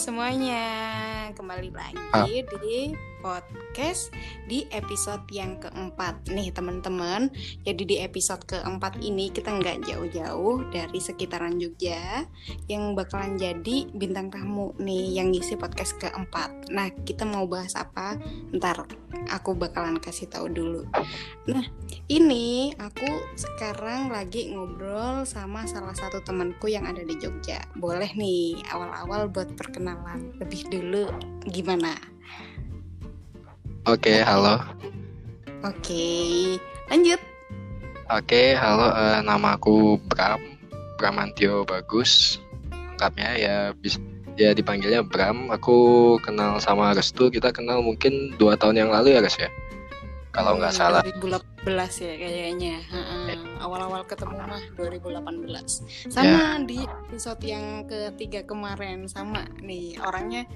semuanya, kembali lagi Ah. di podcast di episode yang keempat nih teman-teman. Jadi di episode keempat ini kita nggak jauh-jauh dari sekitaran Jogja yang bakalan jadi bintang tamu nih yang ngisi podcast keempat. Nah kita mau bahas apa? Ntar aku bakalan kasih tahu dulu. Nah ini aku sekarang lagi ngobrol sama salah satu temanku yang ada di Jogja. Boleh nih awal-awal buat perkenalan lebih dulu gimana? Oke, halo. Oke, lanjut. Oke, halo. eh, nama aku Bram, Bramantio Bagus. Lengkapnya ya bis ya dipanggilnya Bram. Aku kenal sama Restu. Kita kenal mungkin dua tahun yang lalu ya, Res ya. Kalau nggak Hmm, salah. 2018 ya kayaknya. Ya. Awal-awal ketemu mah 2018. Sama di episode yang ketiga kemarin sama nih orangnya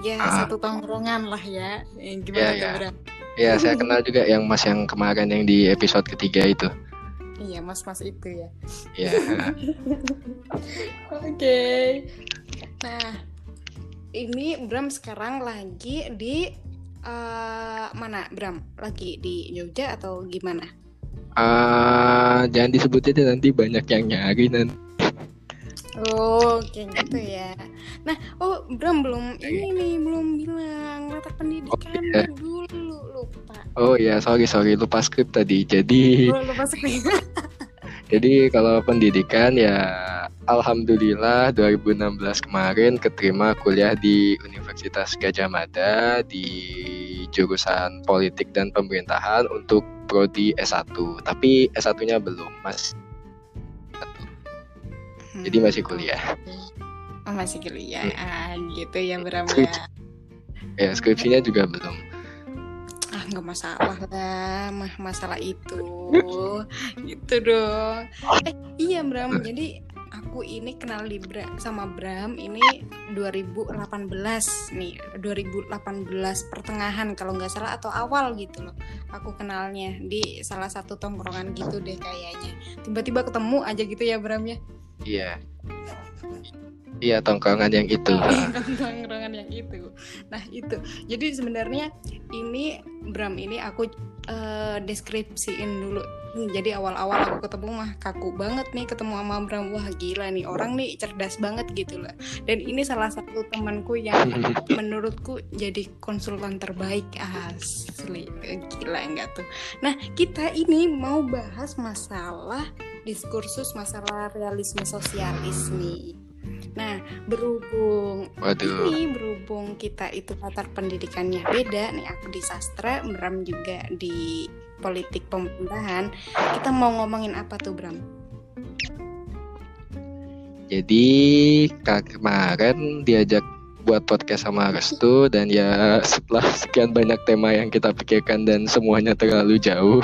ya Ah. satu tongkrongan lah ya. Eh, Ya, Gimana ya. Bram? Ya, saya kenal juga yang Mas yang kemarin yang di episode ketiga itu. Iya, mas-mas itu ya. Ya. Oke. Nah, ini Bram sekarang lagi di eh, mana Bram? Lagi di Jogja atau gimana? Ah, jangan disebutin deh, nanti banyak yang nyari nanti. Oh, kayak gitu ya. Nah, oh Bram belum ini nih belum bilang latar pendidikan iya. dulu lupa. Oh ya, sorry sorry lupa skrip tadi. Jadi Oh, lupa sekali. Jadi kalau pendidikan ya alhamdulillah 2016 kemarin keterima kuliah di Universitas Gajah Mada di jurusan Politik dan Pemerintahan untuk prodi S1. Tapi S1-nya belum, Mas. Jadi masih kuliah. Oh, masih kuliah. Hmm. Ah, gitu ya Bram ya. Ya, skripsinya juga belum. ah nggak masalah lah mah masalah itu gitu dong eh iya Bram jadi aku ini kenal di Bra sama Bram ini 2018 nih 2018 pertengahan kalau nggak salah atau awal gitu loh aku kenalnya di salah satu tongkrongan gitu deh kayaknya tiba-tiba ketemu aja gitu ya Bram ya Iya. Iya, tongkrongan yang itu. tongkrongan yang itu. Nah itu. Jadi sebenarnya ini Bram ini aku eh, deskripsiin dulu. Hmm, jadi awal-awal aku ketemu mah kaku banget nih ketemu sama Bram. Wah gila nih orang nih cerdas banget gitu loh. Dan ini salah satu temanku yang menurutku jadi konsultan terbaik. Asli gila enggak tuh. Nah kita ini mau bahas masalah diskursus masalah realisme sosialis nih nah berhubung Waduh. ini berhubung kita itu latar pendidikannya beda nih aku di sastra Bram juga di politik pemerintahan kita mau ngomongin apa tuh Bram Jadi kak- kemarin diajak buat podcast sama Restu dan ya setelah sekian banyak tema yang kita pikirkan dan semuanya terlalu jauh,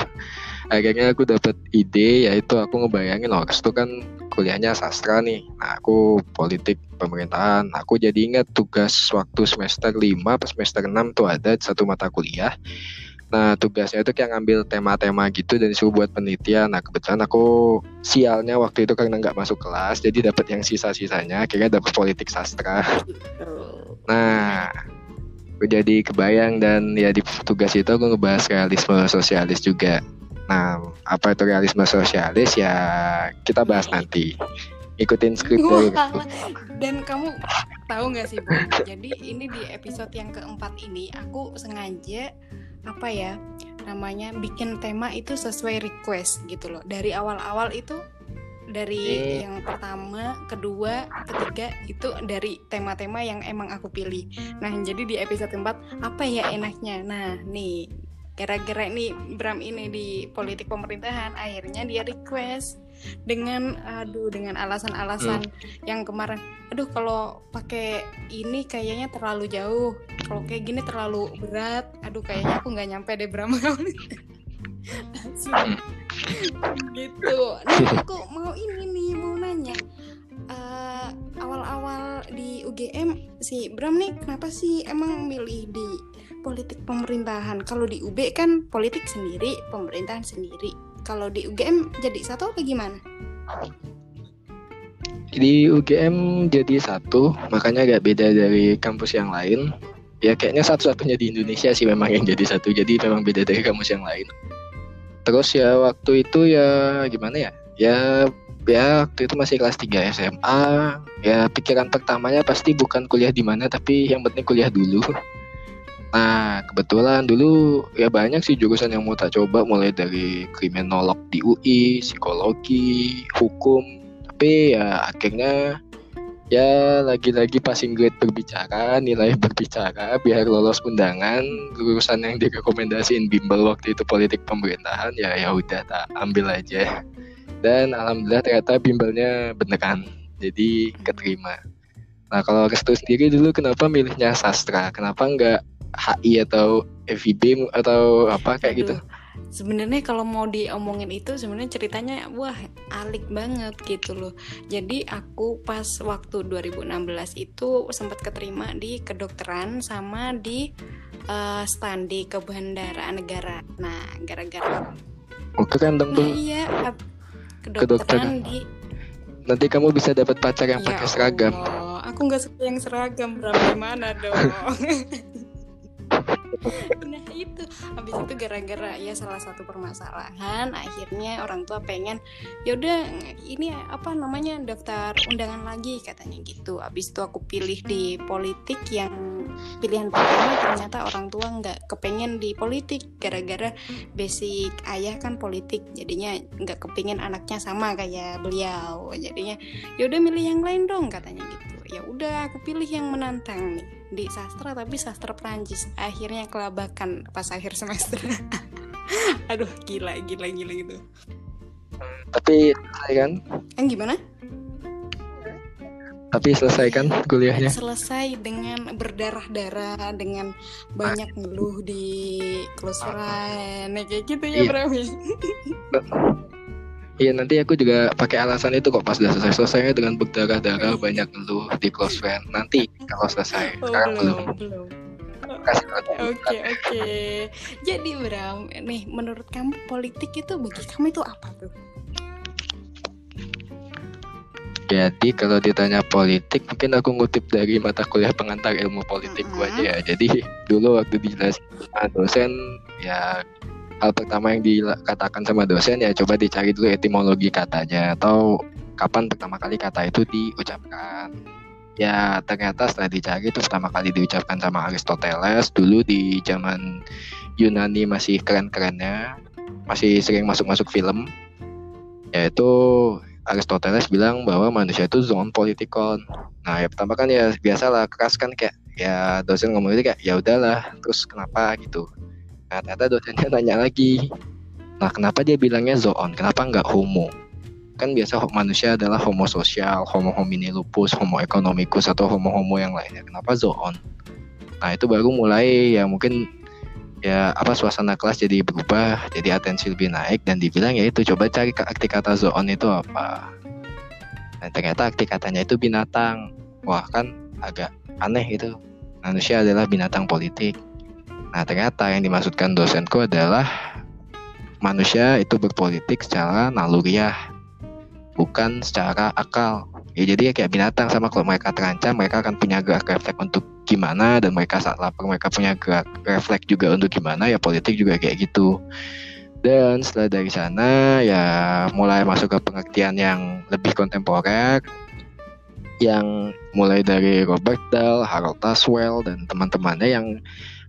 akhirnya aku dapat ide yaitu aku ngebayangin oh Restu kan kuliahnya sastra nih, nah aku politik pemerintahan, aku jadi ingat tugas waktu semester 5 pas semester 6 tuh ada satu mata kuliah. Nah tugasnya itu kayak ngambil tema-tema gitu dan disuruh buat penelitian. Nah kebetulan aku sialnya waktu itu karena nggak masuk kelas, jadi dapat yang sisa-sisanya. Akhirnya dapat politik sastra. Nah, aku jadi kebayang dan ya di tugas itu aku ngebahas realisme sosialis juga. Nah, apa itu realisme sosialis ya kita bahas nanti. Ikutin skrip dari Wah, aku. dan kamu tahu nggak sih Bu? Jadi ini di episode yang keempat ini aku sengaja apa ya namanya bikin tema itu sesuai request gitu loh. Dari awal-awal itu dari Hmm. yang pertama, kedua, ketiga itu dari tema-tema yang emang aku pilih. Nah jadi di episode keempat apa ya enaknya? Nah nih gara-gara ini Bram ini di politik pemerintahan akhirnya dia request dengan aduh dengan alasan-alasan yang kemarin. Aduh kalau pakai ini kayaknya terlalu jauh. Kalau kayak gini terlalu berat. Aduh kayaknya aku nggak nyampe deh Bram. Gitu. Nah aku mau ini nih mau nanya. Eh, awal-awal di UGM si Bram nih kenapa sih emang milih di politik pemerintahan. Kalau di UB kan politik sendiri pemerintahan sendiri. Kalau di UGM jadi satu apa gimana? Di UGM jadi satu makanya agak beda dari kampus yang lain. Ya kayaknya satu-satunya di Indonesia sih memang yang jadi satu. Jadi memang beda dari kampus yang lain. Terus ya waktu itu ya gimana ya? Ya ya waktu itu masih kelas 3 SMA ya pikiran pertamanya pasti bukan kuliah di mana tapi yang penting kuliah dulu nah kebetulan dulu ya banyak sih jurusan yang mau tak coba mulai dari kriminolog di UI psikologi hukum. Tapi ya akhirnya ya lagi-lagi passing grade berbicara nilai berbicara biar lolos undangan lulusan yang direkomendasiin bimbel waktu itu politik pemerintahan ya ya udah tak ambil aja. Dan alhamdulillah ternyata bimbelnya beneran jadi keterima. Nah kalau Restu sendiri dulu kenapa milihnya sastra? Kenapa enggak HI atau FIB atau apa kayak gitu. Sebenarnya kalau mau diomongin itu sebenarnya ceritanya wah alik banget gitu loh. Jadi aku pas waktu 2016 itu sempat keterima di kedokteran sama di uh, standi kebendaraan negara. Nah gara-gara oh keren dong nah, iya kedokteran, kedokteran. di nanti kamu bisa dapat pacar yang ya pakai seragam. Allah. aku nggak suka yang seragam berapa gimana dong nah itu. Habis itu gara-gara ya salah satu permasalahan akhirnya orang tua pengen yaudah ini apa namanya daftar undangan lagi katanya gitu. Habis itu aku pilih di politik yang pilihan pertama ternyata orang tua nggak kepengen di politik. Gara-gara basic ayah kan politik jadinya nggak kepengen anaknya sama kayak beliau. Jadinya yaudah milih yang lain dong katanya gitu ya udah aku pilih yang menantang nih di sastra tapi sastra Prancis akhirnya kelabakan pas akhir semester. Aduh gila gila gila gitu. Tapi selesai kan? Yang gimana? Tapi selesai kan kuliahnya? Selesai dengan berdarah-darah dengan banyak ngeluh di close friend. Kayak gitu ya iya. Iya nanti aku juga pakai alasan itu kok pas udah selesai selesainya dengan berdarah-darah banyak ngeluh di close friend nanti kalau selesai oh, sekarang belum. belum. Oke oke. Jadi Bram, nih menurut kamu politik itu bagi kamu itu apa tuh? Jadi kalau ditanya politik, mungkin aku ngutip dari mata kuliah pengantar ilmu politik uh -huh. aja ya. Jadi dulu waktu dijelasin dosen ya hal pertama yang dikatakan sama dosen ya coba dicari dulu etimologi katanya atau kapan pertama kali kata itu diucapkan. Ya ternyata setelah dicari itu pertama kali diucapkan sama Aristoteles dulu di zaman Yunani masih keren-kerennya, masih sering masuk-masuk film. Yaitu Aristoteles bilang bahwa manusia itu zoon politikon. Nah ya pertama kan ya biasalah keras kan kayak ya dosen ngomong itu kayak ya udahlah terus kenapa gitu Nah, ternyata dosennya nanya lagi. Nah, kenapa dia bilangnya zoon? Kenapa nggak homo? Kan biasa manusia adalah homo sosial, homo homini lupus, homo economicus, atau homo-homo yang lainnya. Kenapa zoon? Nah, itu baru mulai ya mungkin ya apa suasana kelas jadi berubah, jadi atensi lebih naik dan dibilang ya itu coba cari arti kata zoon itu apa. Dan ternyata arti katanya itu binatang. Wah, kan agak aneh itu. Manusia adalah binatang politik Nah, ternyata yang dimaksudkan dosenku adalah manusia itu berpolitik secara naluriah, bukan secara akal. Ya jadi ya kayak binatang sama kalau mereka terancam mereka akan punya gerak refleks untuk gimana dan mereka saat lapar mereka punya gerak refleks juga untuk gimana ya politik juga kayak gitu. Dan setelah dari sana ya mulai masuk ke pengertian yang lebih kontemporer yang mulai dari Robert Dahl, Harold Taswell dan teman-temannya yang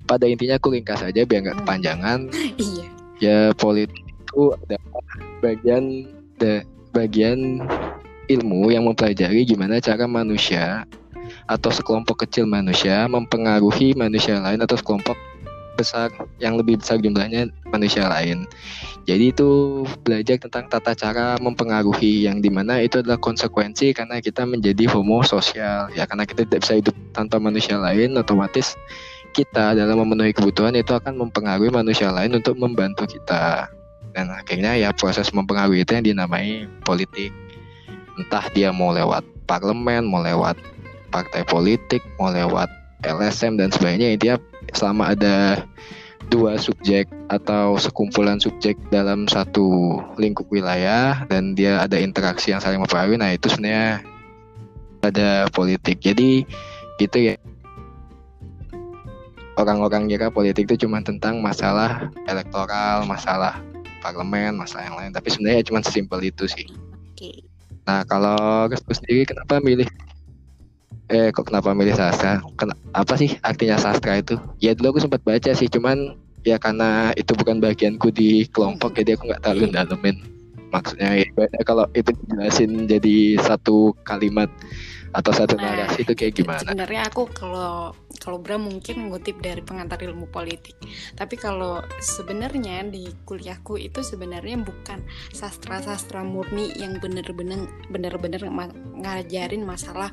pada intinya aku ringkas saja biar nggak hmm. kepanjangan iya ya politik itu adalah bagian de, bagian ilmu yang mempelajari gimana cara manusia atau sekelompok kecil manusia mempengaruhi manusia lain atau sekelompok besar yang lebih besar jumlahnya manusia lain. Jadi itu belajar tentang tata cara mempengaruhi yang di mana itu adalah konsekuensi karena kita menjadi homo sosial ya karena kita tidak bisa hidup tanpa manusia lain otomatis kita dalam memenuhi kebutuhan itu akan mempengaruhi manusia lain untuk membantu kita dan akhirnya ya proses mempengaruhi itu yang dinamai politik entah dia mau lewat parlemen mau lewat partai politik mau lewat LSM dan sebagainya intinya selama ada dua subjek atau sekumpulan subjek dalam satu lingkup wilayah dan dia ada interaksi yang saling mempengaruhi nah itu sebenarnya pada politik. Jadi gitu ya. Orang-orang kira politik itu cuma tentang masalah elektoral, masalah parlemen, masalah yang lain. Tapi sebenarnya cuma sesimpel itu sih. Oke. Nah kalau Restu sendiri kenapa milih eh kok kenapa milih sastra? Ken apa sih artinya sastra itu? Ya dulu aku sempat baca sih, cuman ya karena itu bukan bagianku di kelompok, jadi aku nggak terlalu dalemin. Maksudnya ya, kalau itu dijelasin jadi satu kalimat atau satu Nah, narasi itu kayak gimana? Sebenarnya aku kalau kalau Bram mungkin ngutip dari pengantar ilmu politik. Tapi kalau sebenarnya di kuliahku itu sebenarnya bukan sastra-sastra murni yang bener-bener bener-bener ngajarin masalah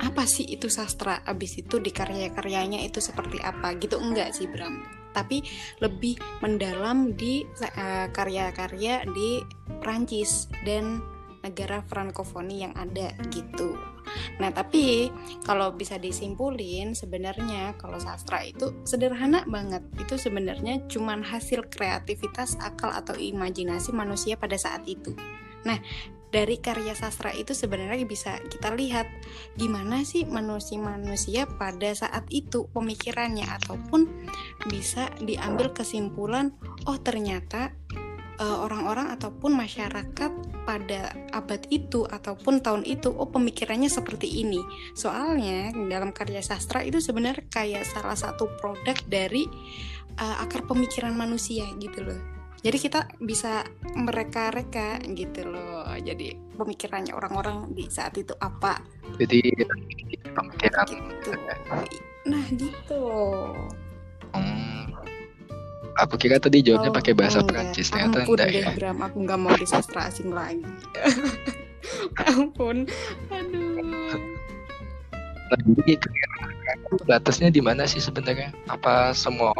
apa sih itu sastra abis itu di karya-karyanya itu seperti apa gitu enggak sih Bram tapi lebih mendalam di eh, karya-karya di Prancis dan negara Frankofoni yang ada gitu. Nah, tapi kalau bisa disimpulin sebenarnya kalau sastra itu sederhana banget. Itu sebenarnya cuman hasil kreativitas akal atau imajinasi manusia pada saat itu. Nah, dari karya sastra itu sebenarnya bisa kita lihat gimana sih manusia-manusia pada saat itu pemikirannya ataupun bisa diambil kesimpulan oh ternyata eh, orang-orang ataupun masyarakat pada abad itu ataupun tahun itu oh pemikirannya seperti ini. Soalnya dalam karya sastra itu sebenarnya kayak salah satu produk dari eh, akar pemikiran manusia gitu loh. Jadi kita bisa mereka-reka gitu loh. Jadi pemikirannya orang-orang di saat itu apa? Jadi pemikiran gitu. Nah gitu. Hmm. Aku kira tadi jawabnya Oh, pakai bahasa enggak. Perancis ternyata Ampun enggak ya. Bram, aku nggak mau di sastra asing lagi. Ampun, aduh. Nah, jadi kira-kira batasnya di mana sih sebenarnya? Apa semua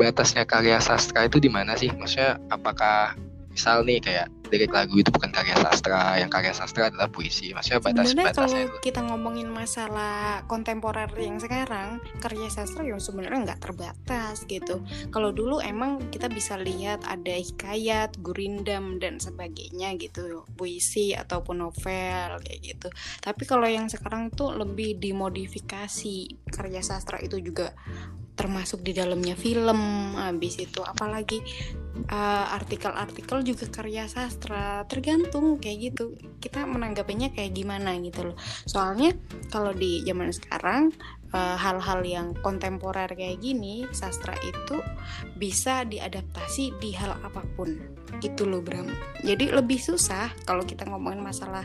batasnya karya sastra itu di mana sih? Maksudnya apakah misal nih kayak lirik lagu itu bukan karya sastra, yang karya sastra adalah puisi. Maksudnya Sebenarnya kalau itu. kita ngomongin masalah kontemporer yang sekarang, karya sastra yang sebenarnya nggak terbatas gitu. Kalau dulu emang kita bisa lihat ada hikayat, gurindam dan sebagainya gitu, puisi ataupun novel kayak gitu. Tapi kalau yang sekarang tuh lebih dimodifikasi karya sastra itu juga termasuk di dalamnya film habis itu apalagi uh, artikel-artikel juga karya sastra tergantung kayak gitu. Kita menanggapinya kayak gimana gitu loh. Soalnya kalau di zaman sekarang uh, hal-hal yang kontemporer kayak gini sastra itu bisa diadaptasi di hal apa pun. Itu loh Bram. Jadi lebih susah kalau kita ngomongin masalah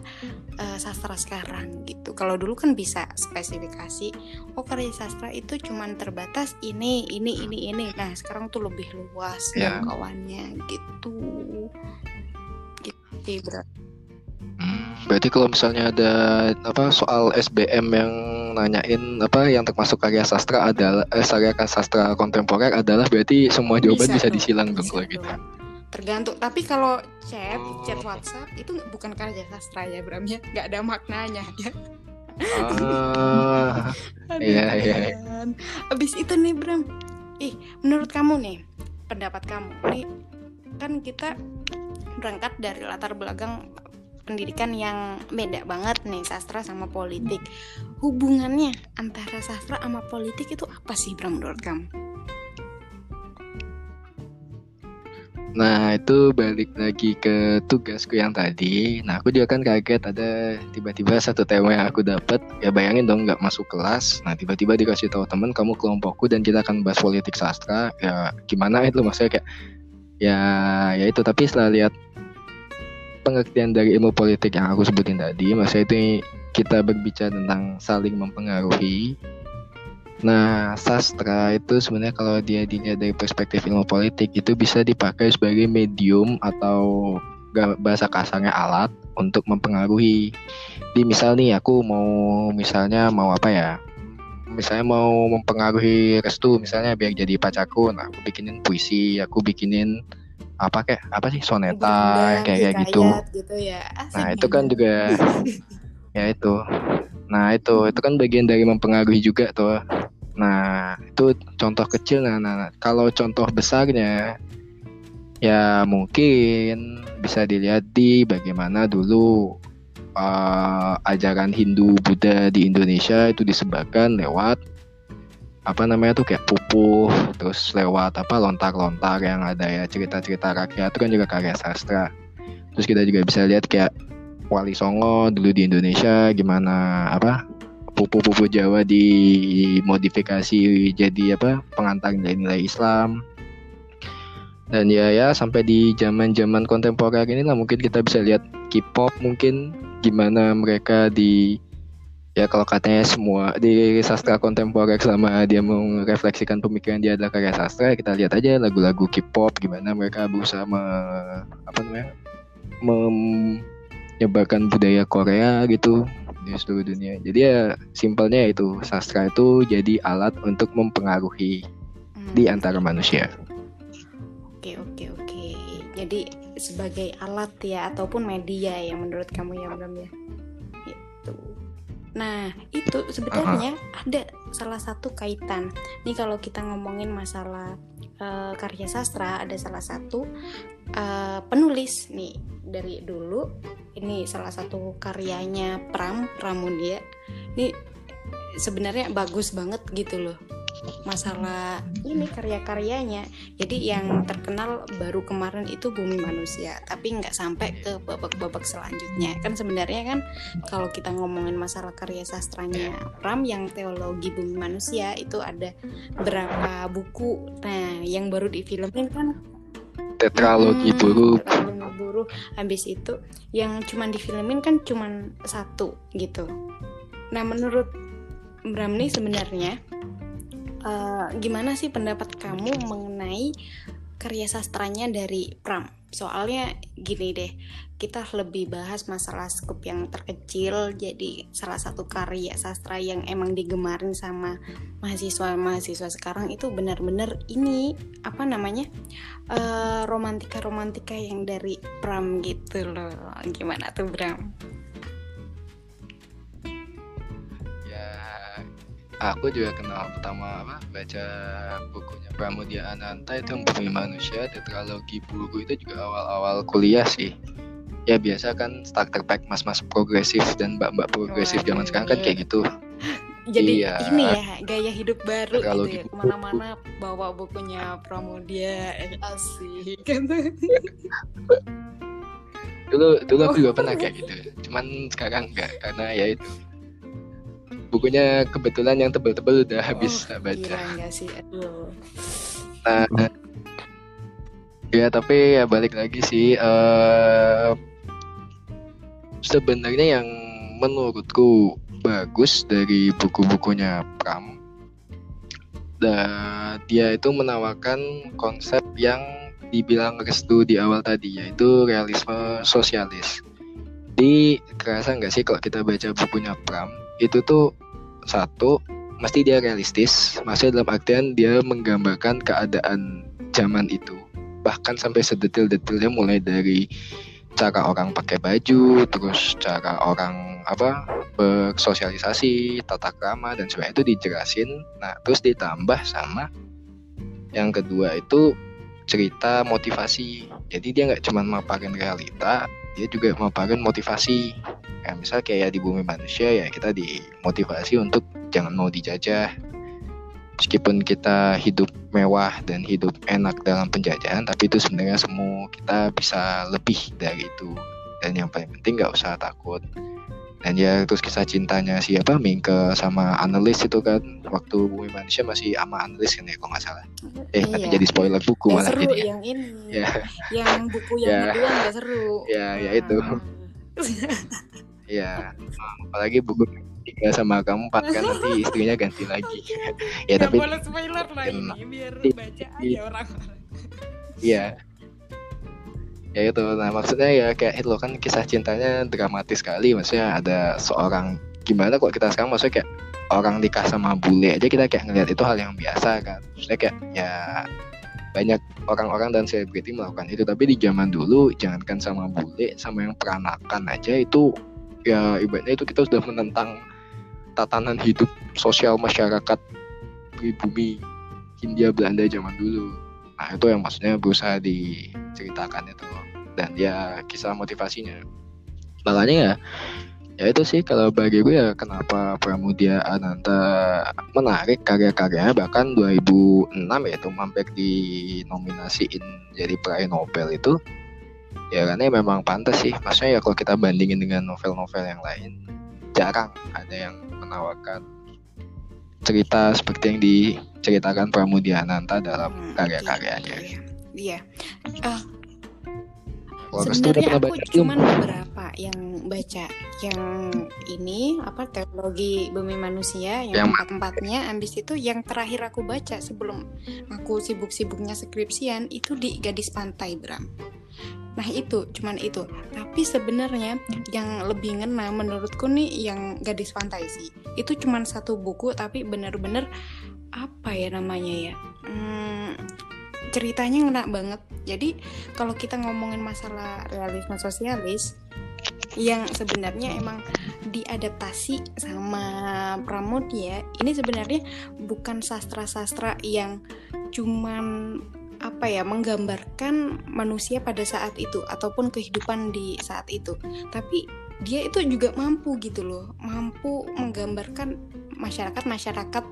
uh, sastra sekarang gitu. Kalau dulu kan bisa spesifikasi oh karya sastra itu cuman terbatas ini ini ini ini. Nah sekarang tuh lebih luas Ya. jangkauannya gitu. Gitu Bram. Hmm, berarti kalau misalnya ada apa soal SBM yang nanyain apa yang termasuk karya sastra adalah eh, karya sastra kontemporer adalah berarti semua jawaban bisa, tuh, disilang dong bisa kalau gitu. tergantung tapi kalau chat Oh. chat WhatsApp itu bukan karya sastra ya Bram ya nggak ada maknanya ya Ah, Iya, iya. Abis itu nih Bram, ih menurut kamu nih, pendapat kamu nih kan kita berangkat dari latar belakang pendidikan yang beda banget nih sastra sama politik. Hubungannya antara sastra sama politik itu apa sih Bram menurut kamu? Nah itu balik lagi ke tugasku yang tadi. Nah aku juga kan kaget ada tiba-tiba satu tema yang aku dapat. Ya bayangin dong nggak masuk kelas. Nah tiba-tiba dikasih tahu temen kamu kelompokku dan kita akan bahas politik sastra. Ya gimana itu maksudnya kayak ya ya itu. Tapi setelah lihat pengertian dari ilmu politik yang aku sebutin tadi, maksudnya itu kita berbicara tentang saling mempengaruhi. Nah, sastra itu sebenarnya kalau dia dilihat dari perspektif ilmu politik itu bisa dipakai sebagai medium atau bahasa kasarnya alat untuk mempengaruhi. Di misal aku mau misalnya mau apa ya? Misalnya mau mempengaruhi Restu misalnya biar jadi pacarku. Nah, aku bikinin puisi, aku bikinin apa kayak apa sih soneta Gurindam, kayak kayak gitu. gitu ya. Asik Nah, itu kan juga ya itu. Nah, itu itu kan bagian dari mempengaruhi juga tuh. Nah, itu contoh kecil nah, nah, nah. kalau contoh besarnya ya mungkin bisa dilihat di bagaimana dulu uh, ajaran Hindu Buddha di Indonesia itu disebarkan lewat apa namanya tuh kayak pupuh terus lewat apa lontar-lontar yang ada ya cerita-cerita rakyat itu kan juga karya sastra. Terus kita juga bisa lihat kayak Wali Songo dulu di Indonesia gimana apa pupu-pupu Jawa dimodifikasi jadi apa pengantar nilai-nilai Islam. Dan ya ya sampai di zaman-zaman kontemporer ini lah mungkin kita bisa lihat K-pop mungkin gimana mereka di ya kalau katanya semua di sastra kontemporer selama dia merefleksikan pemikiran dia adalah karya sastra kita lihat aja lagu-lagu K-pop gimana mereka berusaha me, apa namanya menyebarkan budaya Korea gitu di seluruh dunia. Jadi ya simpelnya itu sastra itu jadi alat untuk mempengaruhi hmm. di antara manusia. Oke oke oke. Jadi sebagai alat ya ataupun media ya menurut kamu ya Bram ya Nah, itu sebenarnya uh-huh. ada salah satu kaitan. Nih kalau kita ngomongin masalah uh, karya sastra, ada salah satu uh, penulis nih dari dulu. Ini salah satu karyanya Pram Pramudia. Ini sebenarnya bagus banget gitu loh masalah ini karya-karyanya. Jadi yang terkenal baru kemarin itu bumi manusia tapi nggak sampai ke babak-babak selanjutnya. Kan sebenarnya kan kalau kita ngomongin masalah karya sastranya Pram yang teologi bumi manusia itu ada berapa buku. Nah yang baru difilmin kan tetralogi hmm, buru tetralogi buru habis itu yang cuman difilmin kan cuman satu gitu. Nah menurut Bram nih sebenarnya uh, gimana sih pendapat kamu mengenai karya sastranya dari Pram? Soalnya gini deh, kita lebih bahas masalah skup yang terkecil. Jadi salah satu karya sastra yang emang digemarin sama mahasiswa-mahasiswa sekarang itu benar-benar ini apa namanya uh, romantika-romantika yang dari Pram gitu loh. Gimana tuh Bram? Aku juga kenal pertama apa baca bukunya Pramudia Ananta itu yang Bumi Manusia tetralogi buku itu juga awal-awal kuliah sih. Ya biasa kan starter pack mas-mas progresif dan mbak-mbak progresif oh, zaman sekarang kan kayak gitu. Jadi iya. ini ya gaya hidup baru gitu ya. Ke mana-mana bawa bukunya Pramudia asik dulu dulu aku juga pernah kayak gitu. Cuman sekarang enggak karena ya itu bukunya kebetulan yang tebel-tebel udah oh, habis tak baca. sih? Aduh. Nah, ya tapi ya balik lagi sih. Uh, sebenarnya yang menurutku bagus dari buku-bukunya Pram, dan dia itu menawarkan konsep yang dibilang restu di awal tadi yaitu realisme sosialis. Di kerasa nggak sih kalau kita baca bukunya Pram itu tuh satu mesti dia realistis. Maksudnya dalam artian dia menggambarkan keadaan zaman itu. Bahkan sampai sedetil-detilnya mulai dari cara orang pakai baju terus cara orang apa bersosialisasi tata krama dan sebagainya. Itu dijelasin. Nah terus ditambah sama yang kedua itu cerita motivasi. Jadi dia nggak cuma maparin realita dia juga maparin motivasi. Ya misal kayak di bumi manusia ya kita dimotivasi untuk jangan mau dijajah. Meskipun kita hidup mewah dan hidup enak dalam penjajahan tapi itu sebenarnya semua kita bisa lebih dari itu. Dan yang paling penting nggak usah takut dan ya terus kisah cintanya siapa Mingke sama analis itu kan waktu bumi manusia masih sama analis kan ya kalau nggak salah eh iya. nanti jadi spoiler buku malah seru jadi yang ini ya. yang buku yang ya. kedua nggak seru ya ya itu Iya, apalagi buku tiga sama kamu empat kan nanti istrinya ganti lagi. ya tapi boleh spoiler lah ini biar baca aja orang. Iya. Ya itu, nah maksudnya ya kayak itu kan kisah cintanya dramatis sekali, maksudnya ada seorang gimana kok kita sekarang maksudnya kayak orang nikah sama bule aja kita kayak ngeliat itu hal yang biasa kan, maksudnya kayak ya banyak orang-orang dan selebriti melakukan itu. Tapi di zaman dulu jangankan sama bule sama yang peranakan aja itu ya ibaratnya itu kita sudah menentang tatanan hidup sosial masyarakat di bumi Hindia Belanda zaman dulu. Nah itu yang maksudnya berusaha diceritakan itu dan ya kisah motivasinya. Makanya ya ya itu sih kalau bagi gue ya kenapa Pramudia Ananta menarik karya-karyanya bahkan 2006 ya itu mampir di nominasiin jadi peraih Nobel itu ya karena memang pantas sih maksudnya ya kalau kita bandingin dengan novel-novel yang lain jarang ada yang menawarkan cerita seperti yang diceritakan Pramudia Ananta dalam hmm, karya-karyanya. Iya. Uh, Sebenarnya aku cuma beberapa yang baca yang ini apa teologi bumi manusia yang, yang... empat-empatnya habis itu yang terakhir aku baca sebelum aku sibuk-sibuknya skripsian itu di Gadis Pantai Bram. Nah itu cuman itu. Tapi sebenarnya yang lebih ngena menurutku nih yang Gadis Pantai sih. Itu cuman satu buku tapi bener-bener apa ya namanya ya? Hmm, ceritanya ngena banget. Jadi kalau kita ngomongin masalah realisme sosialis yang sebenarnya emang diadaptasi sama Pramudia ini sebenarnya bukan sastra-sastra yang cuman apa ya menggambarkan manusia pada saat itu ataupun kehidupan di saat itu. Tapi dia itu juga mampu gitu loh mampu menggambarkan masyarakat masyarakat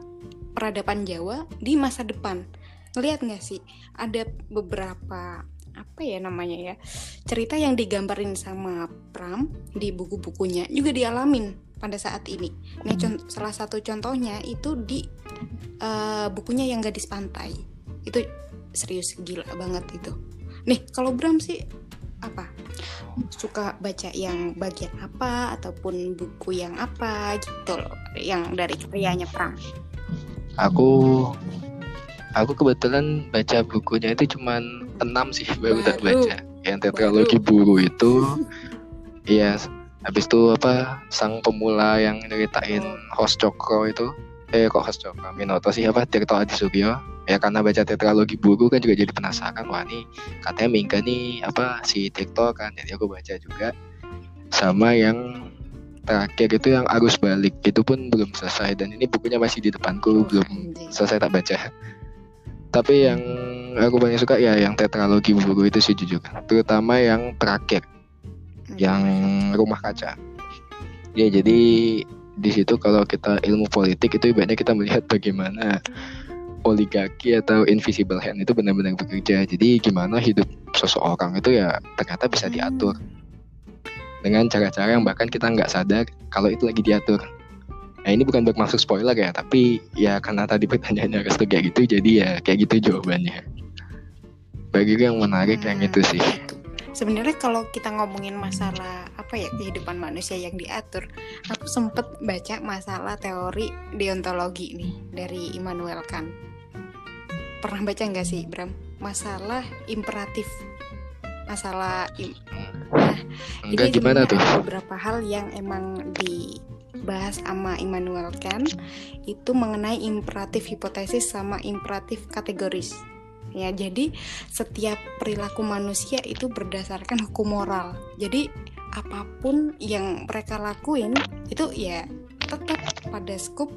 peradaban Jawa di masa depan ngelihat nggak sih ada beberapa apa ya namanya ya cerita yang digambarin sama Pram di buku-bukunya juga dialamin pada saat ini. Nah, salah satu contohnya itu di uh, bukunya yang gadis pantai. Itu serius gila banget itu. Nih, kalau Bram sih apa? Suka baca yang bagian apa ataupun buku yang apa gitu loh, yang dari karyanya Pram. Aku aku kebetulan baca bukunya itu cuma enam sih baru, baru tak baca. Yang tetralogi buru itu iya habis itu apa sang pemula yang nyeritain host cokro itu eh kok host cokro Minoto sih apa Tirto Adi Suryo ya karena baca tetralogi buru kan juga jadi penasaran wah nih katanya Mingga nih apa si Tirto kan jadi aku baca juga. Sama yang terakhir itu yang arus balik itu pun belum selesai dan ini bukunya masih di depanku belum selesai tak baca tapi yang aku paling suka ya yang tetralogi buku itu sih jujur. Terutama yang terakhir. Yang rumah kaca. Ya jadi di situ kalau kita ilmu politik itu ibaratnya kita melihat bagaimana oligarki atau invisible hand itu benar-benar bekerja. Jadi gimana hidup seseorang itu ya ternyata bisa diatur. Dengan cara-cara yang bahkan kita nggak sadar kalau itu lagi diatur Nah ini bukan bermaksud spoiler ya, tapi ya karena tadi pertanyaannya restu kayak gitu, jadi ya kayak gitu jawabannya. Bagi gue yang menarik hmm, yang itu sih. Sebenarnya kalau kita ngomongin masalah apa ya kehidupan manusia yang diatur, aku sempet baca masalah teori deontologi nih dari Immanuel Kant. Pernah baca nggak sih Bram? Masalah imperatif masalah im nah Enggak, ini gimana tuh beberapa hal yang emang di bahas sama Immanuel Kant itu mengenai imperatif hipotesis sama imperatif kategoris. Ya, jadi setiap perilaku manusia itu berdasarkan hukum moral. Jadi apa pun yang mereka lakuin itu ya tetap pada skup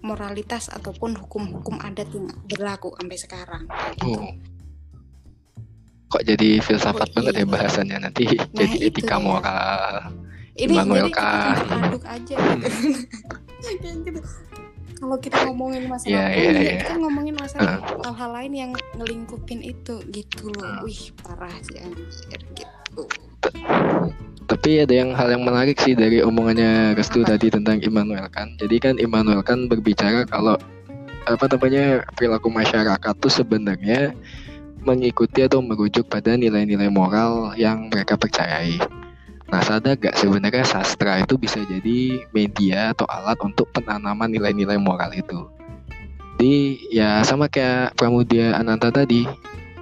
moralitas ataupun hukum-hukum adat yang berlaku sampai sekarang. Gitu. Oh. Kok jadi filsafat oh, banget ya iya. ya bahasannya nanti nah, jadi etika moral ini Immanuel jadi kita aduk aja gitu. gitu. kalau kita ngomongin masalah yeah, yeah, yeah. kita ngomongin masalah uh. hal-hal lain yang ngelingkupin itu gitu loh uh. wih parah sih anjir gitu tapi ada yang hal yang menarik sih dari omongannya Restu tadi tentang Immanuel kan jadi kan Immanuel kan berbicara kalau apa namanya perilaku masyarakat tuh sebenarnya mengikuti atau merujuk pada nilai-nilai moral yang mereka percayai. Nah, sadar gak sebenarnya sastra itu bisa jadi media atau alat untuk penanaman nilai-nilai moral itu. Jadi ya sama kayak Pramudia Ananta tadi,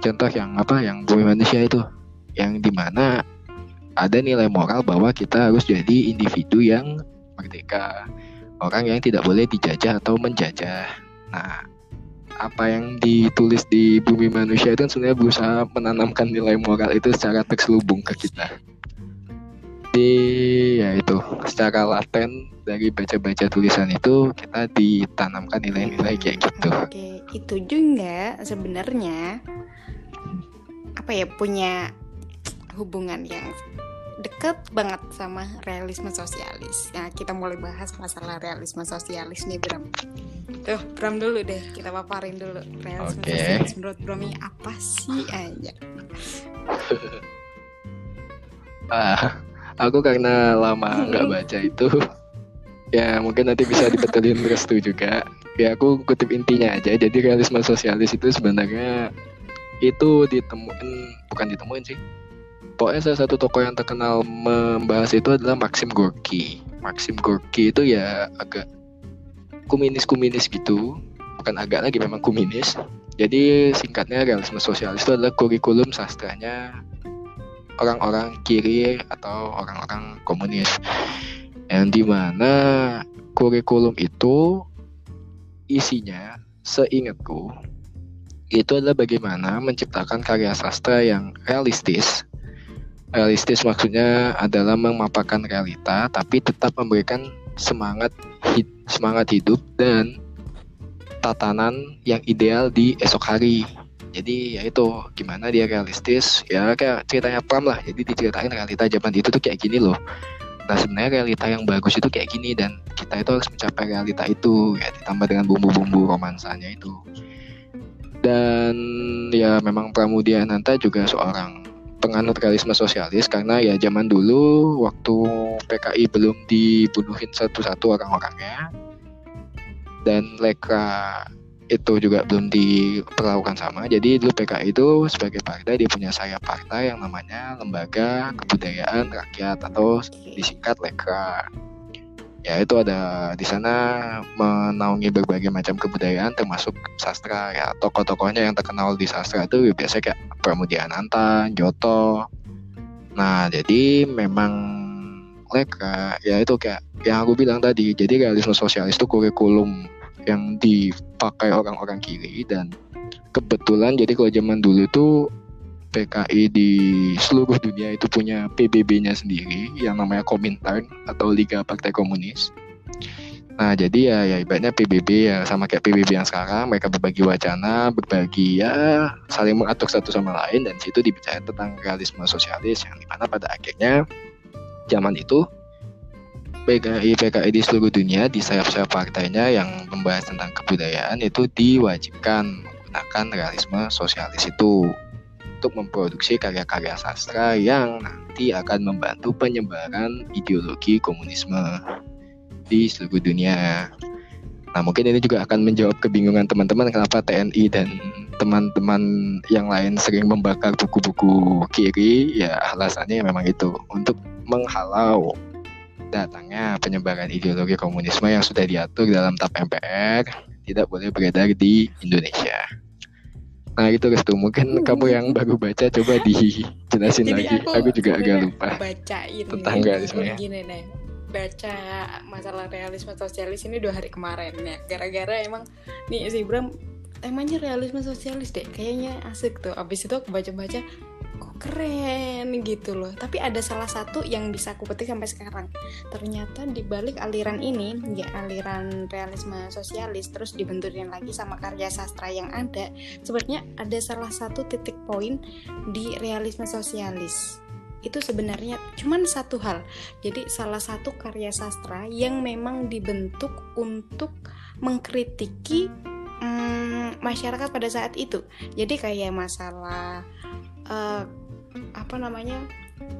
contoh yang apa yang bumi manusia itu, yang di mana ada nilai moral bahwa kita harus jadi individu yang merdeka, orang yang tidak boleh dijajah atau menjajah. Nah, apa yang ditulis di bumi manusia itu sebenarnya berusaha menanamkan nilai moral itu secara terselubung ke kita jadi ya itu secara laten dari baca-baca tulisan itu kita ditanamkan nilai-nilai kayak gitu. Oke, itu juga sebenarnya apa ya punya hubungan yang deket banget sama realisme sosialis. Nah, kita mulai bahas masalah realisme sosialis nih, Bram. Tuh, Bram dulu deh, kita paparin dulu realisme Oke. sosialis menurut Bram ini apa sih aja? Ah, aku karena lama nggak baca itu, ya mungkin nanti bisa dibetulin restu juga. Ya aku kutip intinya aja. Jadi realisme sosialis itu sebenarnya itu ditemuin, bukan ditemuin sih. Pokoknya salah satu tokoh yang terkenal membahas itu adalah Maxim Gorky. Maxim Gorky itu ya agak kuminis-kuminis gitu, bukan agak lagi memang kuminis. Jadi singkatnya realisme sosialis itu adalah kurikulum sastranya orang-orang kiri atau orang-orang komunis. Yang di mana kurikulum itu isinya seingatku itu adalah bagaimana menciptakan karya sastra yang realistis. Realistis maksudnya adalah memaparkan realita tapi tetap memberikan semangat semangat hidup dan tatanan yang ideal di esok hari jadi ya itu gimana dia realistis? Ya kayak ceritanya Pram lah. Jadi diceritain realita zaman itu tuh kayak gini loh. Nah sebenarnya realita yang bagus itu kayak gini dan kita itu harus mencapai realita itu ya ditambah dengan bumbu-bumbu romansanya itu. Dan ya memang Pramudia Ananta juga seorang penganut realisme sosialis karena ya zaman dulu waktu PKI belum dibunuhin satu-satu orang-orangnya dan Lekra itu juga belum diperlakukan sama. Jadi dulu PKI itu sebagai partai dia punya sayap partai yang namanya Lembaga Kebudayaan Rakyat atau disingkat Lekra. Ya itu ada di sana menaungi berbagai macam kebudayaan termasuk sastra ya tokoh-tokohnya yang terkenal di sastra itu biasanya kayak Pramudia Ananta, Joto. Nah jadi memang Lekra ya itu kayak yang aku bilang tadi jadi realisme sosialis itu kurikulum yang dipakai orang-orang kiri dan kebetulan jadi kalau zaman dulu tuh PKI di seluruh dunia itu punya PBB-nya sendiri yang namanya Komintern atau Liga Partai Komunis. Nah jadi ya, ya ibaratnya PBB ya sama kayak PBB yang sekarang mereka berbagi wacana, berbagi ya saling mengatur satu sama lain dan situ dibicara tentang realisme sosialis yang di mana pada akhirnya zaman itu PKI PKI di seluruh dunia di sayap-sayap partainya yang membahas tentang kebudayaan itu diwajibkan menggunakan realisme sosialis itu untuk memproduksi karya-karya sastra yang nanti akan membantu penyebaran ideologi komunisme di seluruh dunia. Nah mungkin ini juga akan menjawab kebingungan teman-teman kenapa TNI dan teman-teman yang lain sering membakar buku-buku kiri ya alasannya memang itu untuk menghalau datangnya penyebaran ideologi komunisme yang sudah diatur dalam TAP MPR tidak boleh beredar di Indonesia. Nah itu Restu, mungkin kamu yang baru baca coba dijelasin lagi. Aku, juga agak lupa. bacain tentang realisme ya. Gini baca masalah realisme sosialis ini dua hari kemarin ya. Gara-gara emang nih si Bram temanya realisme sosialis deh. Kayaknya asik tuh. Abis itu aku baca-baca kok keren gitu loh. Tapi ada salah satu yang bisa aku petik sampai sekarang. Ternyata di balik aliran ini, ya aliran realisme sosialis terus dibenturin lagi sama karya sastra yang ada, sebenarnya ada salah satu titik poin di realisme sosialis itu sebenarnya cuman satu hal jadi salah satu karya sastra yang memang dibentuk untuk mengkritiki mm, masyarakat pada saat itu jadi kayak masalah eh, apa namanya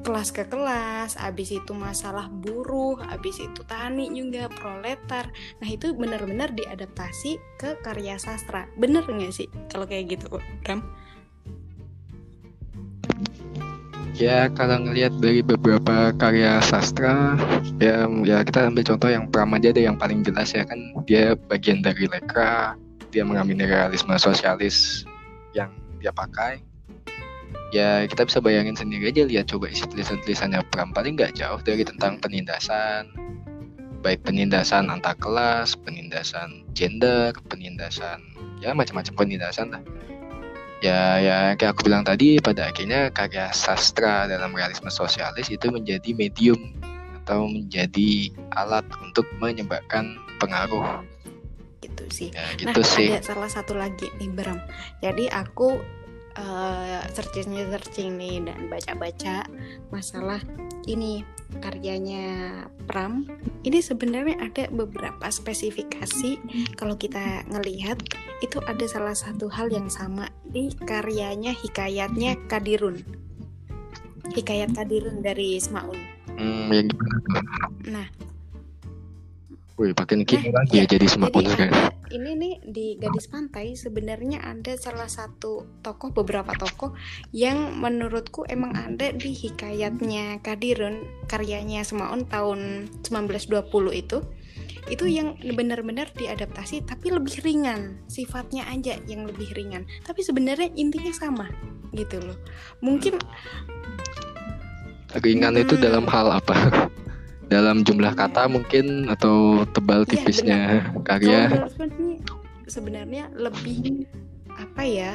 kelas ke kelas, abis itu masalah buruh, abis itu tani juga proletar. Nah itu benar-benar diadaptasi ke karya sastra. Bener nggak sih kalau kayak gitu, Bram? Ya kalau ngelihat dari beberapa karya sastra, ya ya kita ambil contoh yang Pram aja deh yang paling jelas ya kan dia bagian dari Lekra, dia mengambil realisme sosialis yang dia pakai. Ya kita bisa bayangin sendiri aja lihat coba isi tulisan-tulisannya Pram paling nggak jauh dari tentang penindasan, baik penindasan antar kelas, penindasan gender, penindasan ya macam-macam penindasan lah. Ya ya kayak aku bilang tadi pada akhirnya karya sastra dalam realisme sosialis itu menjadi medium atau menjadi alat untuk menyebarkan pengaruh. Gitu sih. ya Nah, gitu sih. ada salah satu lagi nih Bram. Jadi aku eh, searching searching nih dan baca-baca masalah ini karyanya Pram. Ini sebenarnya ada beberapa spesifikasi. Kalau kita ngelihat itu ada salah satu hal yang sama di karyanya hikayatnya Kadirun. Hikayat Kadirun dari Ismaun. Hmm, yang gimana tuh? nah Wih, pakai Nikita Nah, ya iya. jadi semakin Jadi ada, ini nih di Gadis Pantai sebenarnya ada salah satu tokoh beberapa tokoh yang menurutku emang ada di hikayatnya Kadirun karyanya Semaun tahun 1920 itu itu yang benar-benar diadaptasi tapi lebih ringan sifatnya aja yang lebih ringan tapi sebenarnya intinya sama gitu loh mungkin Ringan itu Hmm. dalam hal apa? dalam jumlah kata mungkin atau tebal Iya, tipisnya Kalau karya. sebenarnya lebih apa ya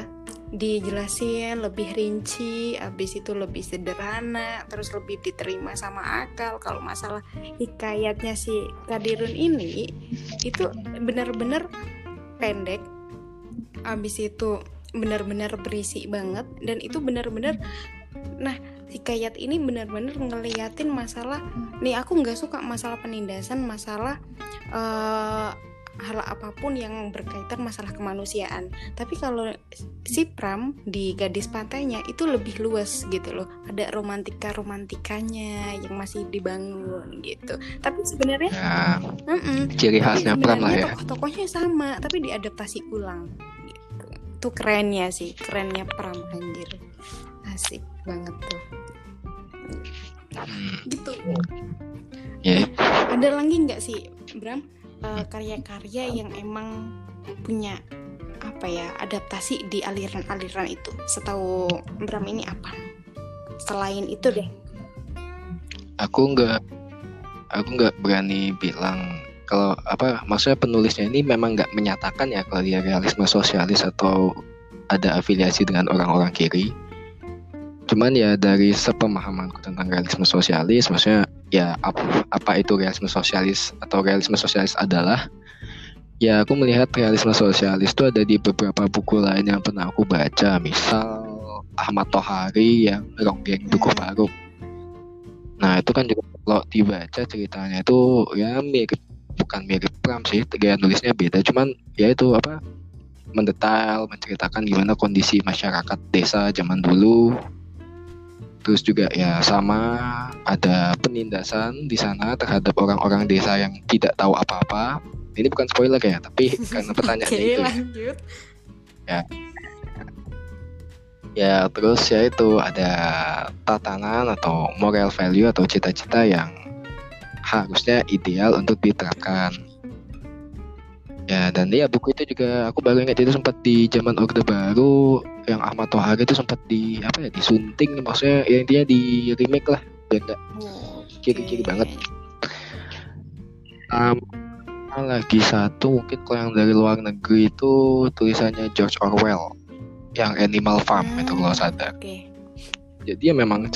dijelasin lebih rinci, habis itu lebih sederhana, terus lebih diterima sama akal. Kalau masalah hikayatnya si Kadirun ini itu benar-benar pendek, habis itu benar-benar berisi banget dan itu benar-benar nah hikayat ini benar-benar ngeliatin masalah nih aku nggak suka masalah penindasan masalah eh, hal apa pun yang berkaitan masalah kemanusiaan. Tapi kalau si Pram di gadis pantainya itu lebih luas gitu loh. Ada romantika romantikanya yang masih dibangun gitu. Tapi sebenarnya Ya, mm-mm, ciri tapi khasnya Pram lah ya. tokoh-tokohnya sama tapi diadaptasi ulang gitu. Tuh kerennya sih kerennya Pram anjir. Asik banget tuh. Hmm, gitu. Ya. ada lagi nggak sih Bram? Eh, karya-karya yang emang punya apa ya adaptasi di aliran-aliran itu. Setahu Bram ini apa? Selain itu deh. Aku nggak, aku nggak berani bilang kalau apa maksudnya penulisnya ini memang nggak menyatakan ya kalau dia realisme sosialis atau ada afiliasi dengan orang-orang kiri. Cuman ya dari sepemahamanku tentang realisme sosialis, maksudnya ya apa, apa itu realisme sosialis atau realisme sosialis adalah ya aku melihat realisme sosialis itu ada di beberapa buku lain yang pernah aku baca, misal Ahmad Tohari yang Ronggeng Dukuh. Baruk. Nah itu kan juga kalau dibaca ceritanya itu ya mirip bukan mirip Pram sih, gaya nulisnya beda. Cuman ya itu apa mendetail menceritakan gimana kondisi masyarakat desa zaman dulu. Terus juga ya sama ada penindasan di sana terhadap orang-orang desa yang tidak tahu apa-apa. Ini bukan spoiler ya, tapi karena pertanyaannya Oke itu. lanjut Ya terus ya itu ada tatanan atau moral value atau cita-cita yang harusnya ideal untuk diterapkan. Ya dan ya buku itu juga aku baru ingat itu sempat di zaman Orde Baru yang Ahmad Tohari itu sempat di apa ya disunting maksudnya ya intinya di remake lah biar nggak Oh, Kiri-kiri banget. Um, lagi satu mungkin kalau yang dari luar negeri itu tulisannya George Orwell yang Animal Farm itu kalau Hmm, sadar. oke Jadi ya memang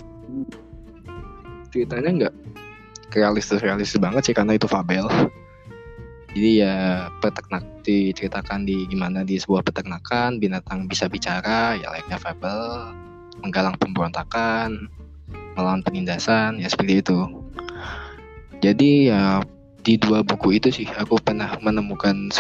ceritanya nggak realistis realistis banget sih karena itu fabel. Jadi ya peternak diceritakan di gimana di sebuah peternakan binatang bisa bicara ya layaknya fabel menggalang pemberontakan melawan penindasan ya seperti itu. Jadi ya di dua buku itu sih aku pernah menemukan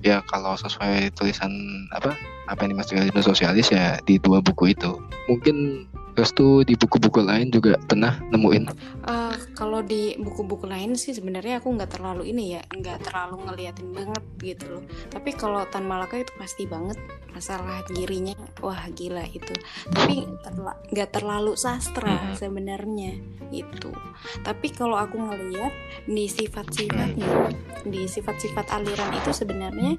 ya kalau sesuai tulisan apa apa yang dimaksud sosialis ya di dua buku itu. Mungkin Restu di buku-buku lain juga pernah nemuin. Eh, kalau di buku-buku lain sih sebenarnya aku nggak terlalu ini ya nggak terlalu ngeliatin banget gitu loh tapi kalau Tan Malaka itu pasti banget masalah girinya wah gila itu tapi terla- nggak terlalu sastra Mhm. sebenarnya itu tapi kalau aku ngeliat di sifat-sifatnya di sifat-sifat aliran itu sebenarnya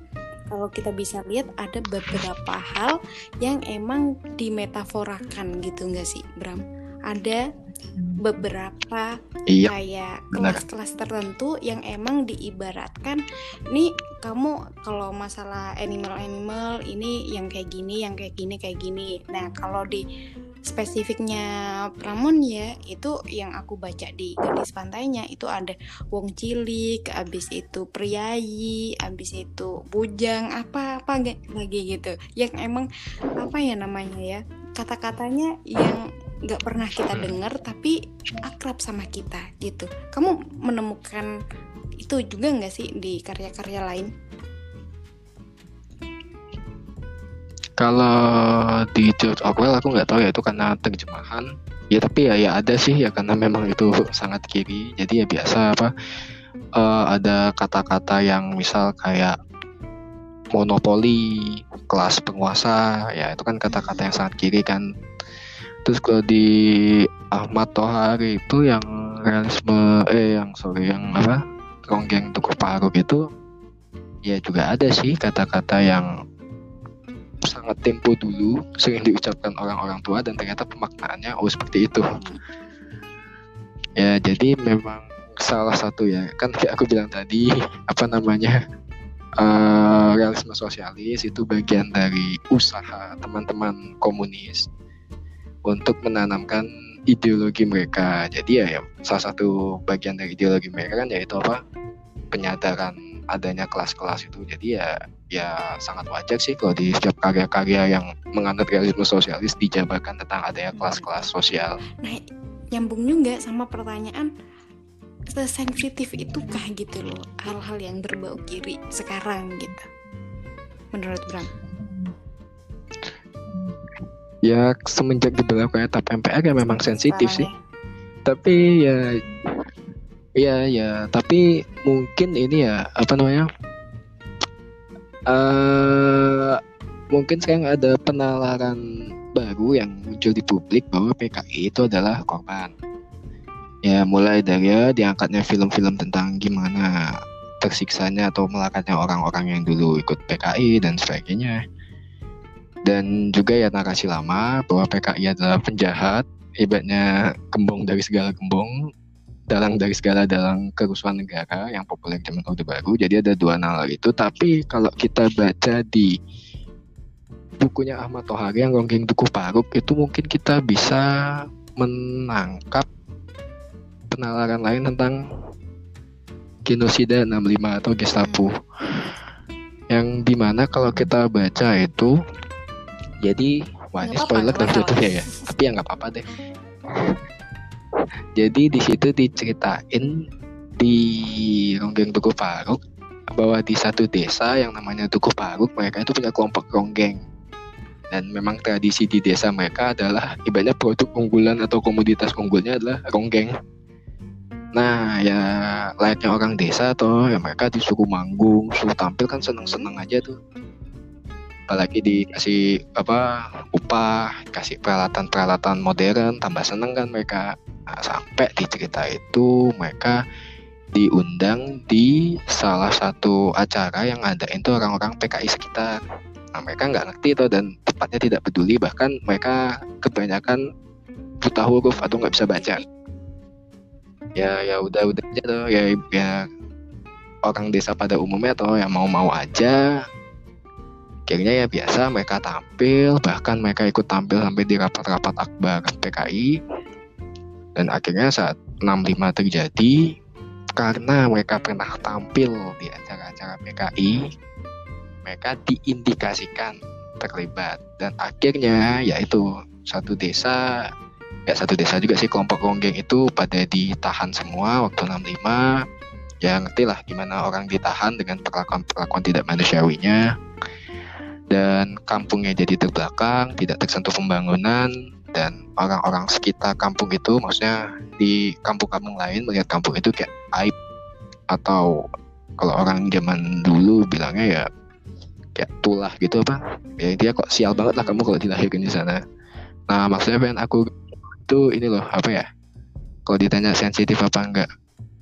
kalau kita bisa lihat ada beberapa hal yang emang dimetaforakan gitu nggak sih Bram? Ada beberapa Iya, kayak kelas-kelas tertentu yang emang diibaratkan nih kamu kalau masalah animal-animal ini yang kayak gini, yang kayak gini, kayak gini. Nah, kalau di spesifiknya Pramon ya itu yang aku baca di gadis pantainya itu ada wong cilik, abis itu priayi, abis itu bujang apa apa lagi gitu. Yang emang apa ya namanya ya kata-katanya yang nggak pernah kita Hmm. dengar tapi akrab sama kita gitu kamu menemukan itu juga nggak sih di karya-karya lain Kalau di George Orwell aku nggak tahu ya itu karena terjemahan. Ya tapi ya ya ada sih ya karena memang itu sangat kiri. Jadi ya biasa apa eh, ada kata-kata yang misal kayak monopoli, kelas penguasa, ya itu kan kata-kata yang sangat kiri kan. Terus kalau di Ahmad Tohari itu yang realisme eh yang sorry yang apa ronggeng tuku paruk itu ya juga ada sih kata-kata yang sangat tempo dulu sering diucapkan orang-orang tua dan ternyata pemaknaannya oh seperti itu. Ya jadi memang salah satu ya kan kayak aku bilang tadi apa namanya eh, realisme sosialis itu bagian dari usaha teman-teman komunis untuk menanamkan ideologi mereka. Jadi ya, ya salah satu bagian dari ideologi mereka kan yaitu apa? Penyadaran adanya kelas-kelas itu. Jadi ya ya sangat wajar sih kalau di setiap karya-karya yang menganut realisme sosialis dijabarkan tentang adanya kelas-kelas sosial. Nah nyambung juga sama pertanyaan sesensitif itukah gitu loh hal-hal yang berbau kiri sekarang gitu? Menurut Bram ya semenjak diberlakukan etap MPR ya memang sensitif sih. Tapi ya ya ya tapi mungkin ini ya apa namanya eh mungkin sekarang ada penalaran baru yang muncul di publik bahwa PKI itu adalah korban. Ya mulai dari ya diangkatnya film-film tentang gimana tersiksanya atau melakatnya orang-orang yang dulu ikut PKI dan sebagainya dan juga ya narasi lama bahwa PKI adalah penjahat hebatnya gembong dari segala gembong dalang dari segala dalang kerusuhan negara yang populer zaman Orde Baru. Jadi ada dua nalar itu. Tapi kalau kita baca di bukunya Ahmad Tohari yang Ronggeng Duku Paruk itu mungkin kita bisa menangkap penalaran lain tentang genosida 65 atau Gestapo. Yang di mana kalau kita baca itu jadi wah ini spoiler dan tutup ya, tapi ya nggak apa-apa deh jadi di situ diceritain di Ronggeng Tugu Paruk bahwa di satu desa yang namanya Tugu Paruk mereka itu punya kelompok ronggeng dan memang tradisi di desa mereka adalah ibaratnya produk unggulan atau komoditas unggulnya adalah ronggeng. Nah ya layaknya orang desa tuh ya mereka disuruh manggung, suruh tampil kan seneng-seneng aja tuh. Apalagi dikasih apa upah, kasih peralatan-peralatan modern, tambah seneng kan mereka. Nah, sampai di cerita itu mereka diundang di salah satu acara yang ada itu orang-orang PKI sekitar. Nah, mereka nggak ngerti itu dan tepatnya tidak peduli bahkan mereka kebanyakan buta huruf atau nggak bisa baca. Ya ya udah udah aja tuh ya ya orang desa pada umumnya tuh yang mau-mau aja. Akhirnya ya biasa mereka tampil bahkan mereka ikut tampil sampai di rapat-rapat akbar PKI dan akhirnya saat 65 terjadi karena mereka pernah tampil di acara-acara PKI mereka diindikasikan terlibat. Dan akhirnya yaitu satu desa ya satu desa juga sih kelompok ronggeng itu pada ditahan semua waktu 65 ya ngerti lah gimana orang ditahan dengan perlakuan-perlakuan tidak manusiawinya dan kampungnya jadi terbelakang tidak tersentuh pembangunan dan orang-orang sekitar kampung itu maksudnya di kampung-kampung lain melihat kampung itu kayak aib. Atau kalau orang zaman dulu bilangnya ya kayak tulah gitu apa. Ya dia kok sial banget lah kamu kalau dilahirkan di sana. Nah maksudnya pengen aku itu ini loh apa ya? Kalau ditanya sensitif apa enggak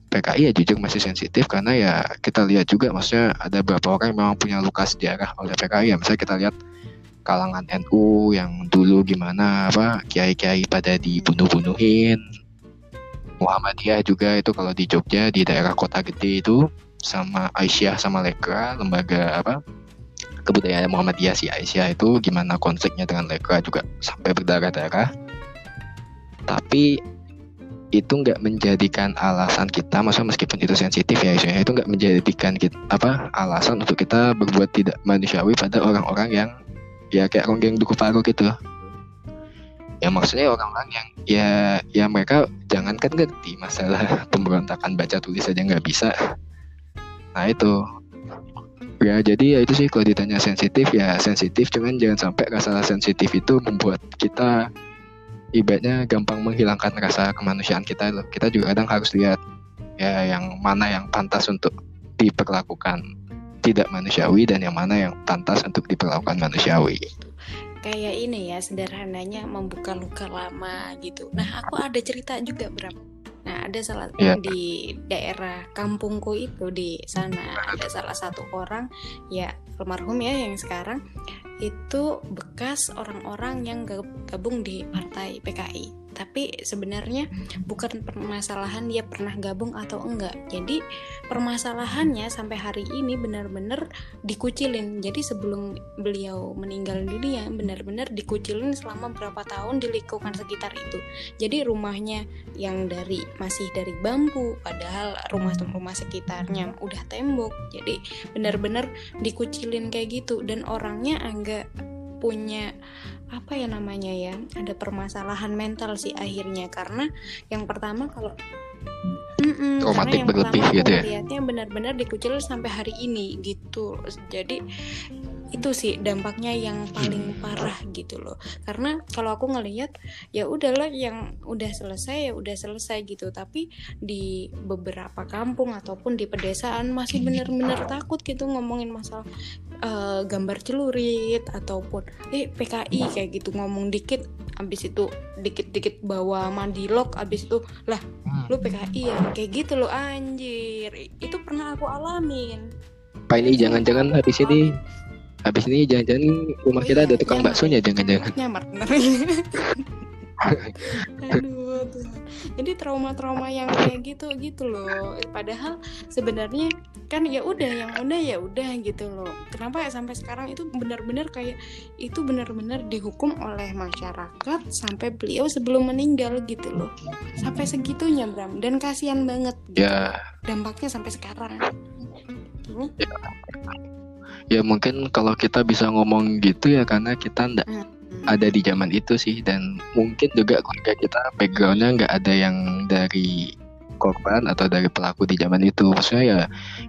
PKI ya jujur masih sensitif karena ya kita lihat juga maksudnya ada beberapa orang yang memang punya luka sejarah oleh PKI ya. Misalnya kita lihat kalangan NU yang dulu gimana apa kiai-kiai pada dibunuh-bunuhin. Muhammadiyah juga itu kalau di Jogja di daerah kota gede itu sama Aisyah sama Lekra lembaga apa kebudayaan Muhammadiyah si Aisyah itu gimana konfliknya dengan Lekra juga sampai berdarah-darah. Tapi itu nggak menjadikan alasan kita maksudnya meskipun itu sensitif ya isunya itu nggak menjadikan kita apa alasan untuk kita berbuat tidak manusiawi pada orang-orang yang ya kayak ronggeng duku paru gitu. Ya maksudnya orang-orang yang ya ya mereka jangankan ngerti masalah pemberontakan baca tulis aja nggak bisa. Nah itu. Ya jadi ya itu sih kalau ditanya sensitif ya sensitif cuman jangan sampai rasa sensitif itu membuat kita ibaratnya gampang menghilangkan rasa kemanusiaan kita loh kita juga kadang harus lihat ya yang mana yang pantas untuk diperlakukan tidak manusiawi dan yang mana yang pantas untuk diperlakukan manusiawi kayak ini ya sederhananya membuka luka lama gitu. Nah aku ada cerita juga Bram. Nah ada salah yeah. di daerah kampungku itu di sana ada salah satu orang ya almarhum ya yang sekarang itu bekas orang-orang yang gabung di partai PKI tapi sebenarnya bukan permasalahan dia pernah gabung atau enggak. Jadi permasalahannya sampai hari ini benar-benar dikucilin. Jadi sebelum beliau meninggal dunia benar-benar dikucilin selama berapa tahun di lingkungan sekitar itu. Jadi rumahnya yang dari masih dari bambu padahal rumah-rumah sekitarnya udah tembok. Jadi benar-benar dikucilin kayak gitu. Dan orangnya agak punya apa ya namanya ya ada permasalahan mental sih akhirnya. Karena yang pertama kalau Mm-mm, karena yang berlebih gitu ya? lihatnya benar-benar dikucil sampai hari ini gitu. Jadi itu sih dampaknya yang paling parah gitu loh. Karena kalau aku ngelihat ya udahlah yang udah selesai ya udah selesai gitu. Tapi di beberapa kampung ataupun di pedesaan masih benar-benar takut gitu ngomongin masalah uh, gambar celurit ataupun eh PKI kayak gitu. Ngomong dikit abis itu dikit-dikit bawa mandilok abis itu lah lu PKI ya? Kayak gitu loh anjir. Itu pernah aku alamin. Pak ini jangan-jangan habis ini habis ini jangan-jangan rumah kita iya, ada tukang baksonya jangan-jangan nyamar Aduh, jadi trauma-trauma yang kayak gitu gitu loh. Padahal sebenarnya kan ya udah yang udah ya udah gitu loh. Kenapa ya sampai sekarang itu benar-benar kayak itu benar-benar dihukum oleh masyarakat sampai beliau sebelum meninggal gitu loh. Sampai segitunya Bram dan kasihan banget. Gitu. Ya. Dampaknya sampai sekarang. Ya ya mungkin kalau kita bisa ngomong gitu ya karena kita ndak hmm. ada di zaman itu sih. Dan mungkin juga keluarga kita backgroundnya nggak ada yang dari korban atau dari pelaku di zaman itu. Maksudnya ya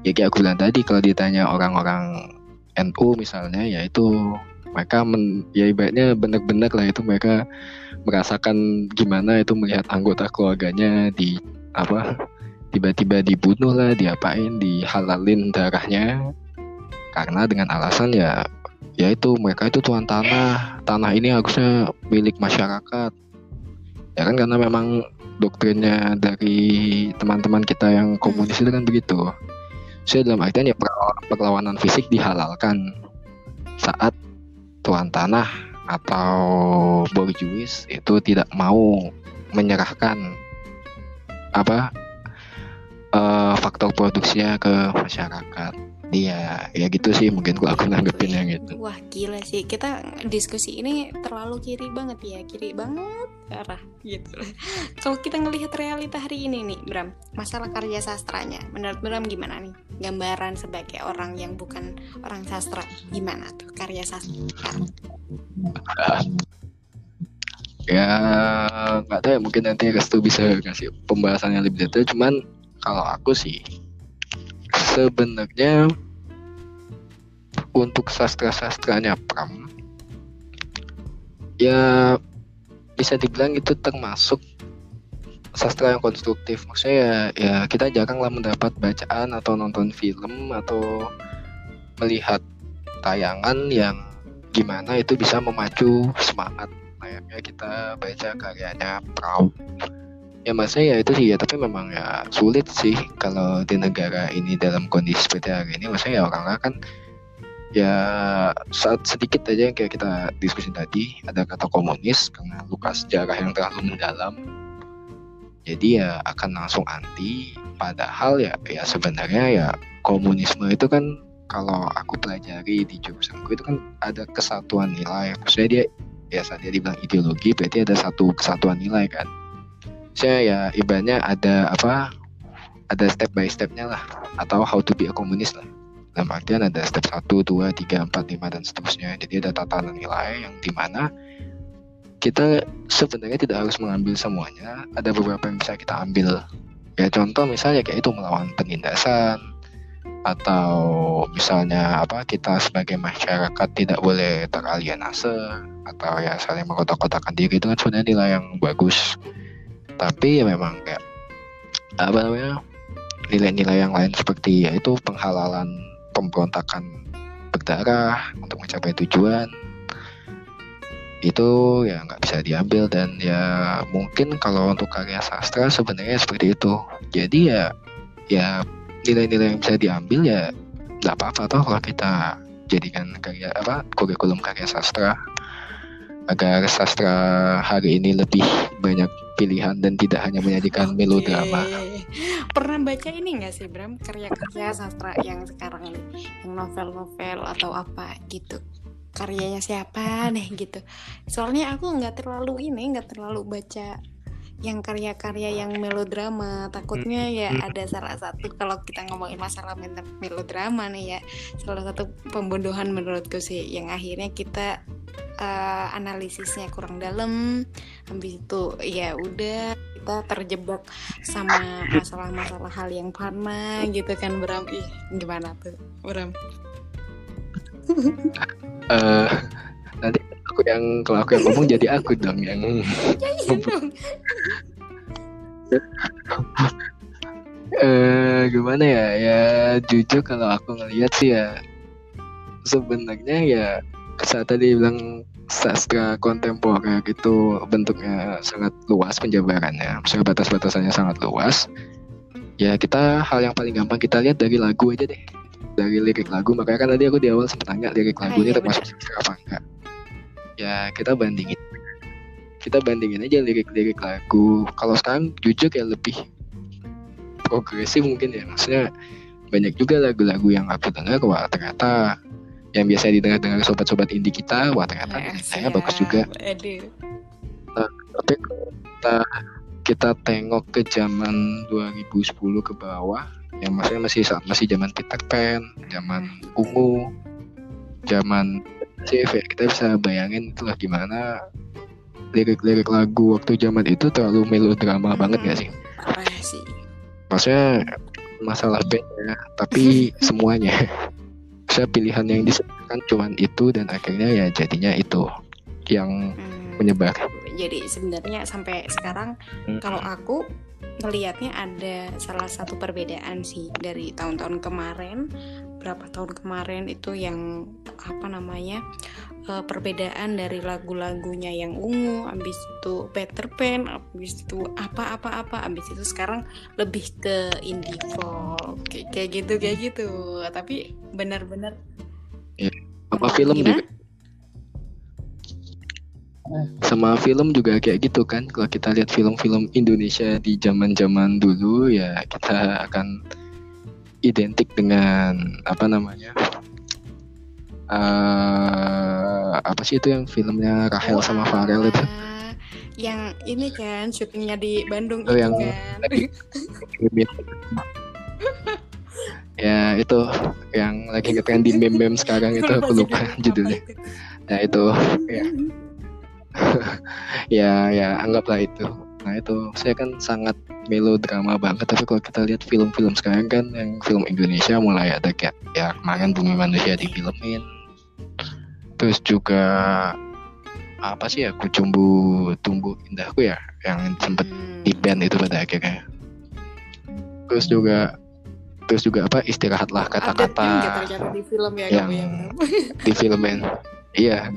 ya kayak aku bilang tadi kalau ditanya orang-orang NU misalnya ya itu mereka men, ya ibaratnya benar-benar lah itu mereka merasakan gimana itu melihat anggota keluarganya di apa tiba-tiba dibunuh lah diapain dihalalin darahnya karena dengan alasan ya yaitu mereka itu tuan tanah. Tanah ini harusnya milik masyarakat. Ya kan karena memang doktrinnya dari teman-teman kita yang komunis itu kan begitu. Saya dalam artian ya perlawanan fisik dihalalkan saat tuan tanah atau borjuis itu tidak mau menyerahkan apa uh, faktor produksinya ke masyarakat Iya, ya gitu sih mungkin gua aku nanggepin yang itu. Wah gila sih, kita diskusi ini terlalu kiri banget ya, kiri banget arah gitu. Kalau kita ngelihat realita hari ini nih, Bram, masalah karya sastranya, menurut Bram gimana nih? Gambaran sebagai orang yang bukan orang sastra, gimana tuh karya sastra? ya nggak tahu ya mungkin nanti Restu bisa kasih pembahasan yang lebih detail cuman kalau aku sih sebenarnya untuk sastra-sastranya Pram ya bisa dibilang itu termasuk sastra yang konstruktif. Maksudnya ya, ya kita jarang lah mendapat bacaan atau nonton film atau melihat tayangan yang gimana itu bisa memacu semangat. Layaknya kita baca karyanya Pram ya maksudnya ya itu sih ya tapi memang ya sulit sih kalau di negara ini dalam kondisi seperti hari ini. Maksudnya ya orang-orang kan ya saat sedikit aja yang kayak kita diskusi tadi ada kata komunis karena luka sejarah yang terlalu mendalam. Jadi ya akan langsung anti padahal ya ya sebenarnya ya komunisme itu kan kalau aku pelajari di jurusanku itu kan ada kesatuan nilai. Maksudnya dia biasa dia dibilang ideologi berarti ada satu kesatuan nilai kan saya ya ibaratnya ada apa ada step by stepnya lah atau how to be a communist lah. Dalam artian ada step 1, 2, 3, 4, 5 dan seterusnya. Jadi ada tatanan nilai yang di mana kita sebenarnya tidak harus mengambil semuanya. Ada beberapa yang bisa kita ambil. Ya contoh misalnya kayak itu melawan penindasan atau misalnya apa kita sebagai masyarakat tidak boleh teralienase atau ya saling mengkotak-kotakan diri. Itu kan sebenarnya nilai yang bagus tapi ya memang kayak apa namanya nilai-nilai yang lain seperti yaitu penghalalan pemberontakan berdarah untuk mencapai tujuan itu ya nggak bisa diambil dan ya mungkin kalau untuk karya sastra sebenarnya seperti itu. Jadi ya ya nilai-nilai yang bisa diambil ya nggak apa-apa toh kalau kita jadikan karya apa kurikulum karya sastra agar sastra hari ini lebih banyak pilihan dan tidak hanya menyajikan okay. melodrama. Pernah baca ini nggak sih Bram karya-karya sastra yang sekarang ini, yang novel-novel atau apa gitu? Karyanya siapa nih gitu? Soalnya aku nggak terlalu ini, nggak terlalu baca yang karya-karya yang melodrama. Takutnya ya ada salah satu kalau kita ngomongin masalah melodrama nih ya salah satu pembunuhan menurutku sih yang akhirnya kita uh, analisisnya kurang dalam. Habis itu ya udah kita terjebak sama masalah-masalah hal yang fana gitu kan Bram. Ih gimana tuh Bram? Uh, nanti aku yang kalau aku yang ngomong jadi aku dong yang dong. uh, gimana ya ya jujur kalau aku ngelihat sih ya sebenarnya ya saat tadi bilang sastra kontemporer itu bentuknya sangat luas penjabarannya, maksudnya batas-batasannya sangat luas. Ya kita hal yang paling gampang kita lihat dari lagu aja deh, dari lirik lagu. Makanya kan tadi aku di awal sempat tanya lirik lagu ini ah, iya, termasuk sastra apa enggak ya kita bandingin. Kita bandingin aja lirik-lirik lagu. Kalau sekarang jujur ya lebih progresif mungkin ya. Maksudnya banyak juga lagu-lagu yang aku dengar wah ternyata yang biasa didengar-dengar sobat-sobat indie kita wah ternyata saya bagus juga. Nah, tapi kita kita tengok ke zaman 2010 ke bawah yang maksudnya masih masih zaman Peter Pan zaman ungu zaman Chef ya kita bisa bayangin itulah gimana lirik-lirik lagu waktu zaman itu terlalu melodrama hmm, banget gak sih? sih? Maksudnya masalah band ya, tapi semuanya. Saya pilihan yang disebutkan cuman itu dan akhirnya ya jadinya itu yang hmm, menyebar. Jadi sebenarnya sampai sekarang hmm. kalau aku ngelihatnya ada salah satu perbedaan sih dari tahun-tahun kemarin berapa tahun kemarin itu yang apa namanya uh, perbedaan dari lagu-lagunya yang ungu habis itu Peter Pan habis itu apa-apa apa habis itu sekarang lebih ke indie folk kayak, kayak gitu kayak gitu. Tapi benar-benar ya, apa film gimana? juga. Sama film juga kayak gitu kan. Kalau kita lihat film-film Indonesia di zaman-zaman dulu ya kita akan identik dengan apa namanya uh, apa sih itu yang filmnya Rahel sama Farel itu? Yang ini kan syutingnya di Bandung oh, yang kan. ya itu yang lagi ngetren di meme-meme sekarang itu aku lupa judulnya. Nah itu ya. Ya ya anggaplah itu. Nah itu saya kan sangat melodrama banget. Tapi kalau kita lihat film-film sekarang kan yang film Indonesia mulai ada kayak ya kemarin Bumi Manusia di filmin terus juga apa sih ya kucumbu tumbuh indahku ya yang sempet hmm. di band itu pada akhirnya. Terus juga terus juga apa istirahatlah kata-kata di film ya yang ya, di filmin. Iya.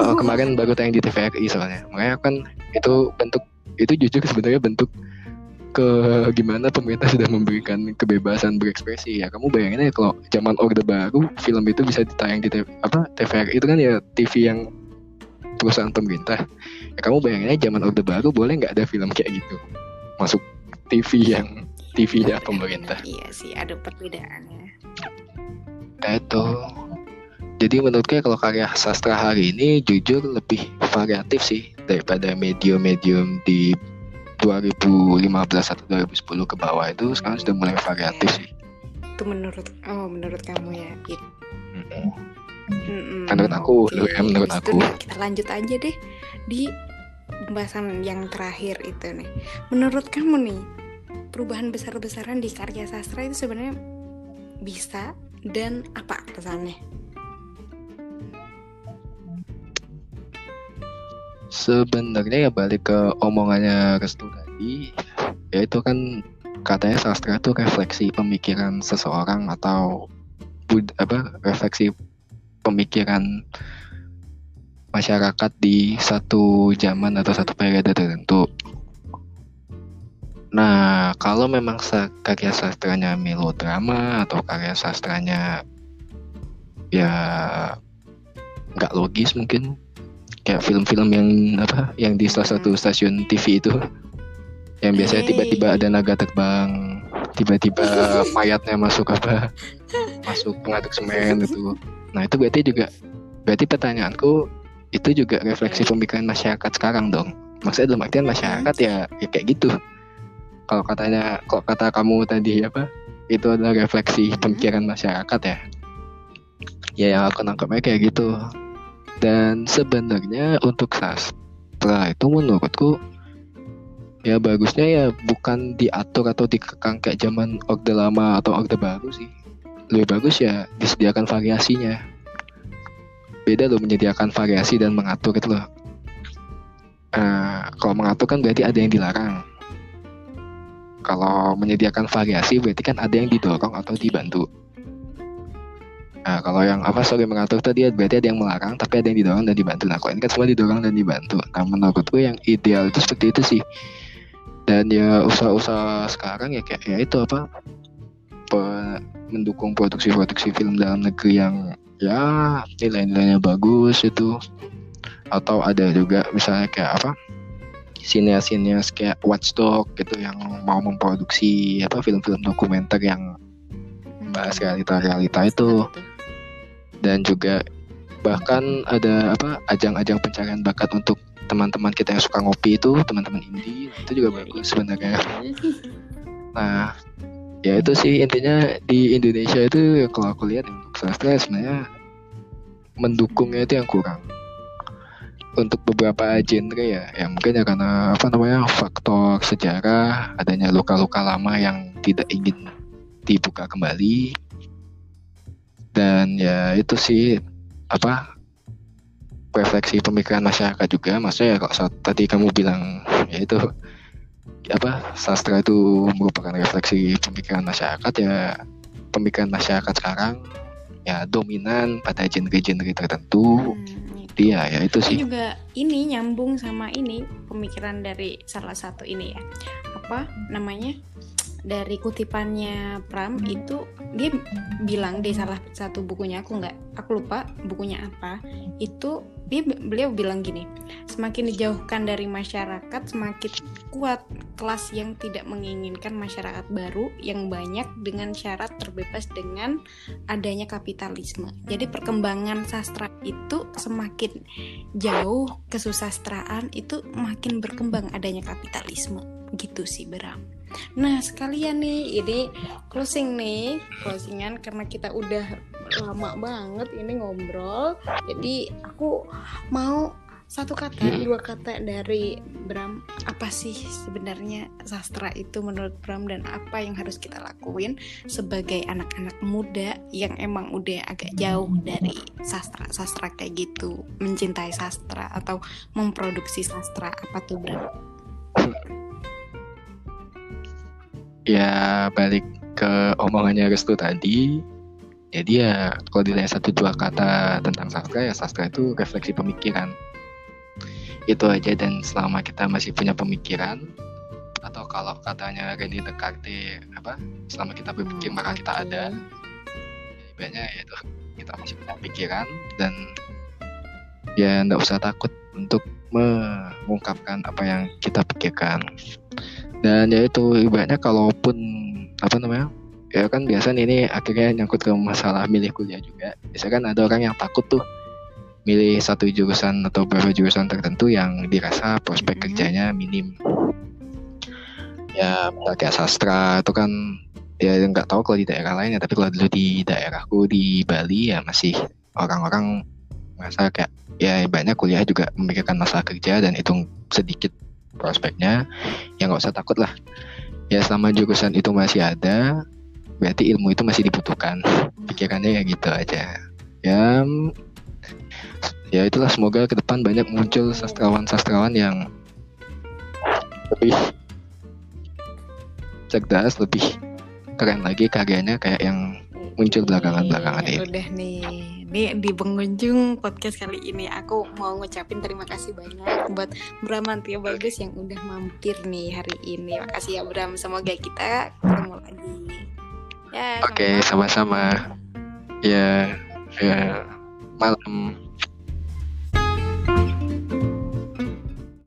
Oh, kemarin baru tayang di TVRI soalnya. Makanya kan itu bentuk itu jujur sebenarnya bentuk ke gimana pemerintah sudah memberikan kebebasan berekspresi. Ya kamu bayangin aja kalau zaman orde baru film itu bisa ditayang di TV, apa TVRI itu kan ya TV yang perusahaan pemerintah. Ya kamu bayangin aja zaman orde baru boleh nggak ada film kayak gitu? Masuk TV yang TV ya pemerintah. iya sih ada perbedaannya. Itu jadi menurutku kalau karya sastra hari ini jujur lebih variatif sih daripada medium-medium di 2015 atau 2010 ke bawah itu sekarang sudah mulai variatif sih. Itu menurut oh menurut kamu ya gitu. Mm -hmm. menurut aku, okay. ya, menurut aku. kita lanjut aja deh di pembahasan yang terakhir itu nih menurut kamu nih perubahan besar-besaran di karya sastra itu sebenarnya bisa dan apa kesannya sebenarnya ya balik ke omongannya Restu tadi ya itu kan katanya sastra itu refleksi pemikiran seseorang atau bud apa refleksi pemikiran masyarakat di satu zaman atau satu periode tertentu. Nah, kalau memang karya sastranya melodrama atau karya sastranya ya nggak logis mungkin kayak film-film yang apa yang di salah satu stasiun TV itu. Yang biasanya tiba-tiba ada naga terbang tiba-tiba mayatnya masuk apa masuk pengaduk semen gitu. Nah itu berarti juga berarti pertanyaanku itu juga refleksi pemikiran masyarakat sekarang dong. Maksudnya dalam artian masyarakat ya, ya kayak gitu. Kalau katanya kok kata kamu tadi apa itu adalah refleksi pemikiran masyarakat ya. Ya yang aku nangkapnya kayak gitu dan sebenarnya untuk sastra itu menurutku ya bagusnya ya bukan diatur atau dikekang kayak zaman orde lama atau orde baru sih. Lebih bagus ya disediakan variasinya. Beda loh menyediakan variasi dan mengatur itu loh. Uh, kalau mengatur kan berarti ada yang dilarang. Kalau menyediakan variasi berarti kan ada yang didorong atau dibantu Nah, kalau yang apa sorry mengatur tadi berarti ada yang melarang tapi ada yang didorong dan dibantu. Nah, kalau ini kan semua didorong dan dibantu. Nah, menurutku yang ideal itu seperti itu sih dan ya usaha-usaha sekarang ya kayak ya itu apa mendukung produksi-produksi film dalam negeri yang ya nilai-nilainya bagus itu atau ada juga misalnya kayak apa sineas-sineas kayak Watchdog gitu yang mau memproduksi apa film-film dokumenter yang bahas realita-realita itu dan juga bahkan ada apa ajang-ajang pencarian bakat untuk teman-teman kita yang suka ngopi itu teman-teman indie itu juga iya, bagus iya. sebenarnya nah ya itu sih intinya di Indonesia itu ya kalau aku lihat untuk sastra sebenarnya mendukungnya itu yang kurang. Untuk beberapa genre ya ya mungkin ya karena apa namanya faktor sejarah adanya luka-luka lama yang tidak ingin dibuka kembali dan ya itu sih apa refleksi pemikiran masyarakat juga. Maksudnya ya kalau saat tadi kamu bilang ya itu apa sastra itu merupakan refleksi pemikiran masyarakat ya pemikiran masyarakat sekarang ya dominan pada genre-genre tertentu. Hmm, dia ya itu sih. juga ini nyambung sama ini pemikiran dari salah satu ini ya. Apa namanya dari kutipannya Pram itu dia bilang di salah satu bukunya aku nggak aku lupa bukunya apa. Itu dia beliau bilang gini semakin dijauhkan dari masyarakat semakin kuat kelas yang tidak menginginkan masyarakat baru yang banyak dengan syarat terbebas dengan adanya kapitalisme. Jadi perkembangan sastra itu semakin jauh kesusastraan itu makin berkembang adanya kapitalisme. Gitu sih Beram Nah sekalian nih ini closing nih. Closingan karena kita udah lama banget ini ngobrol. Jadi aku mau satu kata hmm. dua kata dari Bram. Apa sih sebenarnya sastra itu menurut Bram dan apa yang harus kita lakuin sebagai anak-anak muda yang emang udah agak jauh dari sastra sastra kayak gitu? Mencintai sastra atau memproduksi sastra? Apa tuh Bram? Ya balik ke omongannya Restu tadi. Jadi ya kalau dilihat satu dua kata tentang sastra ya sastra itu refleksi pemikiran. Itu aja dan selama kita masih punya pemikiran atau kalau katanya René Descartes apa selama kita berpikir maka kita ada. Banyak ya itu kita masih punya pikiran dan ya nggak usah takut untuk mengungkapkan apa yang kita pikirkan dan ya itu ibaratnya kalaupun apa namanya ya kan biasa ini akhirnya nyangkut ke masalah milih kuliah juga biasa kan ada orang yang takut tuh milih satu jurusan atau beberapa jurusan tertentu yang dirasa prospek mm-hmm. kerjanya minim ya kayak sastra itu kan ya nggak tahu kalau di daerah lain ya tapi kalau dulu di daerahku di Bali ya masih orang-orang masa kayak ya banyak kuliah juga memikirkan masalah kerja dan hitung sedikit prospeknya ya nggak usah takut lah. Ya selama jurusan itu masih ada berarti ilmu itu masih dibutuhkan. Pikirannya ya gitu aja. Ya ya itulah semoga ke depan banyak muncul sastrawan-sastrawan yang lebih cerdas lebih keren lagi karyanya kayak yang muncul belakangan-belakangan ini. Udah nih, nih di pengunjung podcast kali ini aku mau ngucapin terima kasih banyak buat Bram Antio Bagus yang udah mampir nih hari ini. Makasih ya Bram, semoga kita ketemu lagi. Ya. Oke, okay, sama-sama. Ya, ya malam.